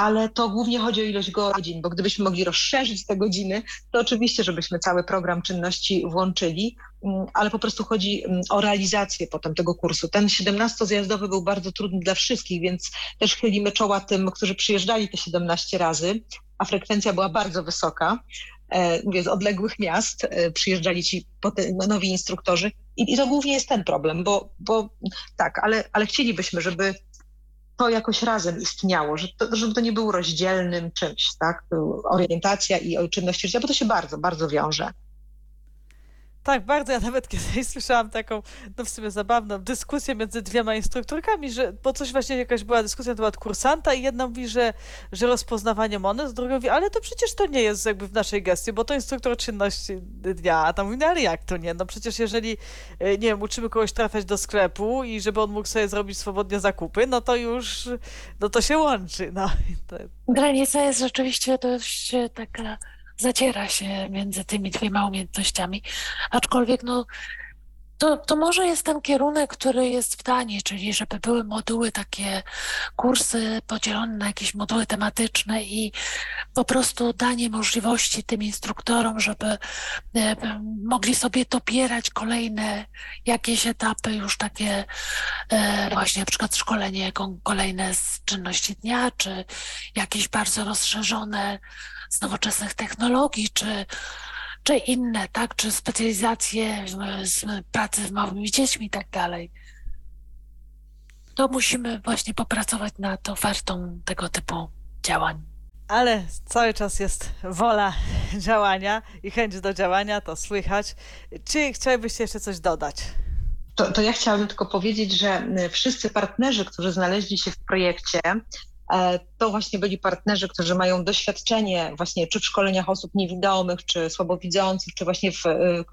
Speaker 3: ale to głównie chodzi o ilość godzin, bo gdybyśmy mogli rozszerzyć te godziny, to oczywiście, żebyśmy cały program czynności włączyli, mm, ale po prostu chodzi mm, o realizację potem tego kursu. Ten 17-zjazdowy był bardzo trudny dla wszystkich, więc też chylimy czoła tym, którzy przyjeżdżali te 17 razy, a frekwencja była bardzo wysoka. E, mówię, z odległych miast e, przyjeżdżali ci nowi instruktorzy i to głównie jest ten problem, bo, bo tak, ale, ale chcielibyśmy, żeby to jakoś razem istniało, że to, żeby to nie było rozdzielnym czymś, tak? Orientacja i czynność życia, bo to się bardzo, bardzo wiąże.
Speaker 2: Tak, bardzo. Ja nawet kiedyś słyszałam taką, no w sumie zabawną dyskusję między dwiema instruktorkami, że, bo coś właśnie jakaś była dyskusja na temat kursanta i jedna mówi, że, że rozpoznawanie monet, druga mówi, ale to przecież to nie jest jakby w naszej gestii, bo to instruktor czynności dnia, a tam mówi, no ale jak to nie? No przecież jeżeli, e, nie wiem, uczymy kogoś trafiać do sklepu i żeby on mógł sobie zrobić swobodnie zakupy, no to już, no to się łączy. No.
Speaker 4: Granica jest rzeczywiście dość taka zaciera się między tymi dwiema umiejętnościami, aczkolwiek no, to, to może jest ten kierunek, który jest w Danii, czyli żeby były moduły, takie kursy podzielone na jakieś moduły tematyczne i po prostu danie możliwości tym instruktorom, żeby e, mogli sobie dobierać kolejne jakieś etapy, już takie e, właśnie na przykład szkolenie kolejne z czynności dnia, czy jakieś bardzo rozszerzone z nowoczesnych technologii, czy, czy inne, tak, czy specjalizacje z pracy z małymi dziećmi i tak dalej. To musimy właśnie popracować nad ofertą tego typu działań.
Speaker 2: Ale cały czas jest wola działania i chęć do działania, to słychać. Czy chciałbyście jeszcze coś dodać?
Speaker 3: To, to ja chciałabym tylko powiedzieć, że wszyscy partnerzy, którzy znaleźli się w projekcie, to właśnie byli partnerzy, którzy mają doświadczenie właśnie czy w szkoleniach osób niewidomych, czy słabowidzących, czy właśnie w, e,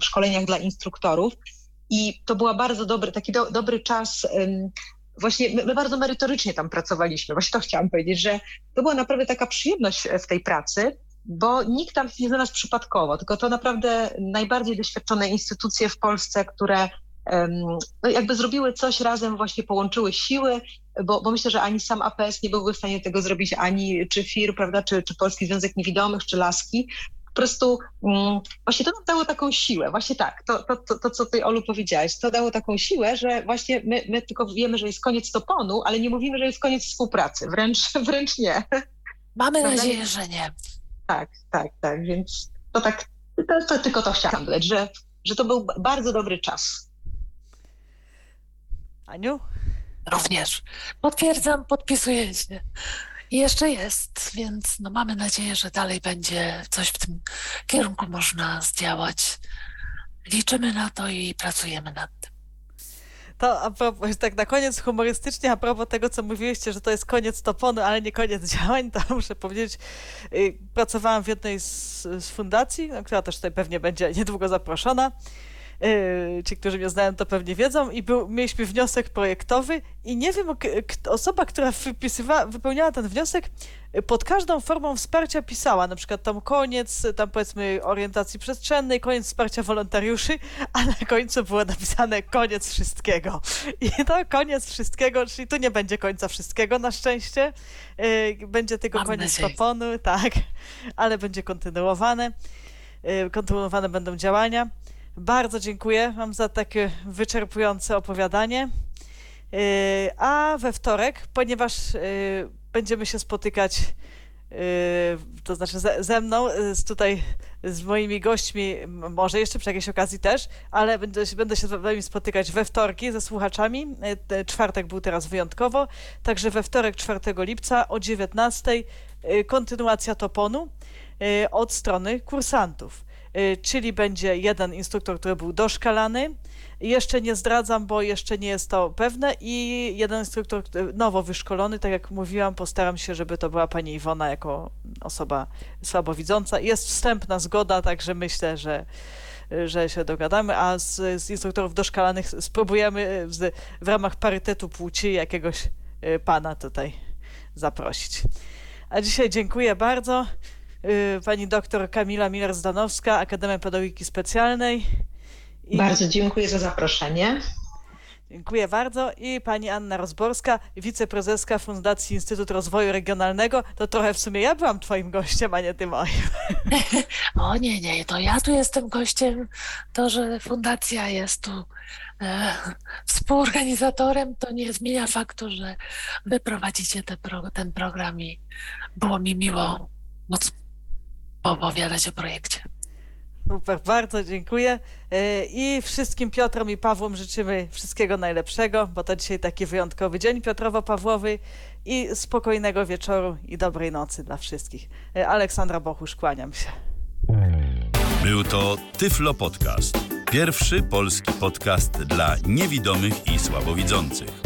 Speaker 3: w szkoleniach dla instruktorów. I to był bardzo dobry, taki do, dobry czas. Właśnie my, my, bardzo merytorycznie tam pracowaliśmy. Właśnie to chciałam powiedzieć, że to była naprawdę taka przyjemność w tej pracy, bo nikt tam nie znalazł przypadkowo, tylko to naprawdę najbardziej doświadczone instytucje w Polsce, które no jakby zrobiły coś razem, właśnie połączyły siły, bo, bo, myślę, że ani sam APS nie byłby w stanie tego zrobić, ani czy FIR, prawda, czy, czy Polski Związek Niewidomych, czy Laski. Po prostu mm, właśnie to nam dało taką siłę, właśnie tak, to, to, to, to, co ty Olu powiedziałaś, to dało taką siłę, że właśnie my, my tylko wiemy, że jest koniec toponu, ale nie mówimy, że jest koniec współpracy, wręcz, wręcz nie.
Speaker 4: Mamy nadzieję, że nie.
Speaker 3: Tak, tak, tak, więc to tak, to, to tylko to chciałam dodać, że, że to był bardzo dobry czas.
Speaker 2: Aniu?
Speaker 4: Również. Potwierdzam, podpisuję się. I jeszcze jest, więc no mamy nadzieję, że dalej będzie coś w tym kierunku można zdziałać. Liczymy na to i pracujemy nad tym.
Speaker 2: To a propos, tak na koniec humorystycznie, a propos tego, co mówiliście, że to jest koniec toponu, ale nie koniec działań, to muszę powiedzieć, y, pracowałam w jednej z, z fundacji, no, która też tutaj pewnie będzie niedługo zaproszona. Yy, ci, którzy mnie znają, to pewnie wiedzą, i był, mieliśmy wniosek projektowy i nie wiem, osoba, która wypisywała, wypełniała ten wniosek, y, pod każdą formą wsparcia pisała, na przykład tam koniec, tam powiedzmy orientacji przestrzennej, koniec wsparcia wolontariuszy, a na końcu było napisane koniec wszystkiego. I to koniec wszystkiego, czyli tu nie będzie końca wszystkiego na szczęście, yy, będzie tylko Mam koniec toponu, tak, ale będzie kontynuowane, yy, kontynuowane będą działania. Bardzo dziękuję Wam za takie wyczerpujące opowiadanie. Yy, a we wtorek, ponieważ yy, będziemy się spotykać, yy, to znaczy ze, mną, tutaj z moimi gośćmi, może jeszcze przy jakiejś okazji też, ale będę, będę się z Wami spotykać we wtorki ze słuchaczami. Czwartek był teraz wyjątkowo, także we wtorek 4 lipca o 19 kontynuacja Toponu od strony kursantów. Y, czyli będzie jeden instruktor, który był doszkalany. Jeszcze nie zdradzam, bo jeszcze nie jest to pewne i jeden instruktor który- nowo wyszkolony, tak jak mówiłam, postaram się, żeby to była pani Iwona jako osoba słabowidząca. Jest wstępna zgoda, także myślę, że, że się dogadamy, a z, z instruktorów doszkalanych spróbujemy z, w ramach parytetu płci jakiegoś y, pana tutaj zaprosić. A dzisiaj dziękuję bardzo. Y, Pani doktor Kamila Miller-Zdanowska, Akademia Pedagogiki Specjalnej. I
Speaker 3: Bardzo dziękuję za zaproszenie.
Speaker 2: Dziękuję bardzo. I pani Anna Rozborska, wiceprezeska Fundacji Instytut Rozwoju Regionalnego. To trochę w sumie ja byłam twoim gościem, a nie ty moim.
Speaker 4: O nie, nie, to ja tu jestem gościem. To, że fundacja jest tu e, współorganizatorem, to nie zmienia faktu, że wy prowadzicie te pro, ten program i było mi miło móc opowiadać o projekcie.
Speaker 2: Super, bardzo dziękuję. Y, I wszystkim Piotrom i Pawłom życzymy wszystkiego najlepszego, bo to dzisiaj taki wyjątkowy dzień Piotrowo-Pawłowy i spokojnego wieczoru i dobrej nocy dla wszystkich. Y, Aleksandra Bochusz, kłaniam się.
Speaker 1: Był to Tyflo Podcast. Pierwszy polski podcast dla niewidomych i słabowidzących.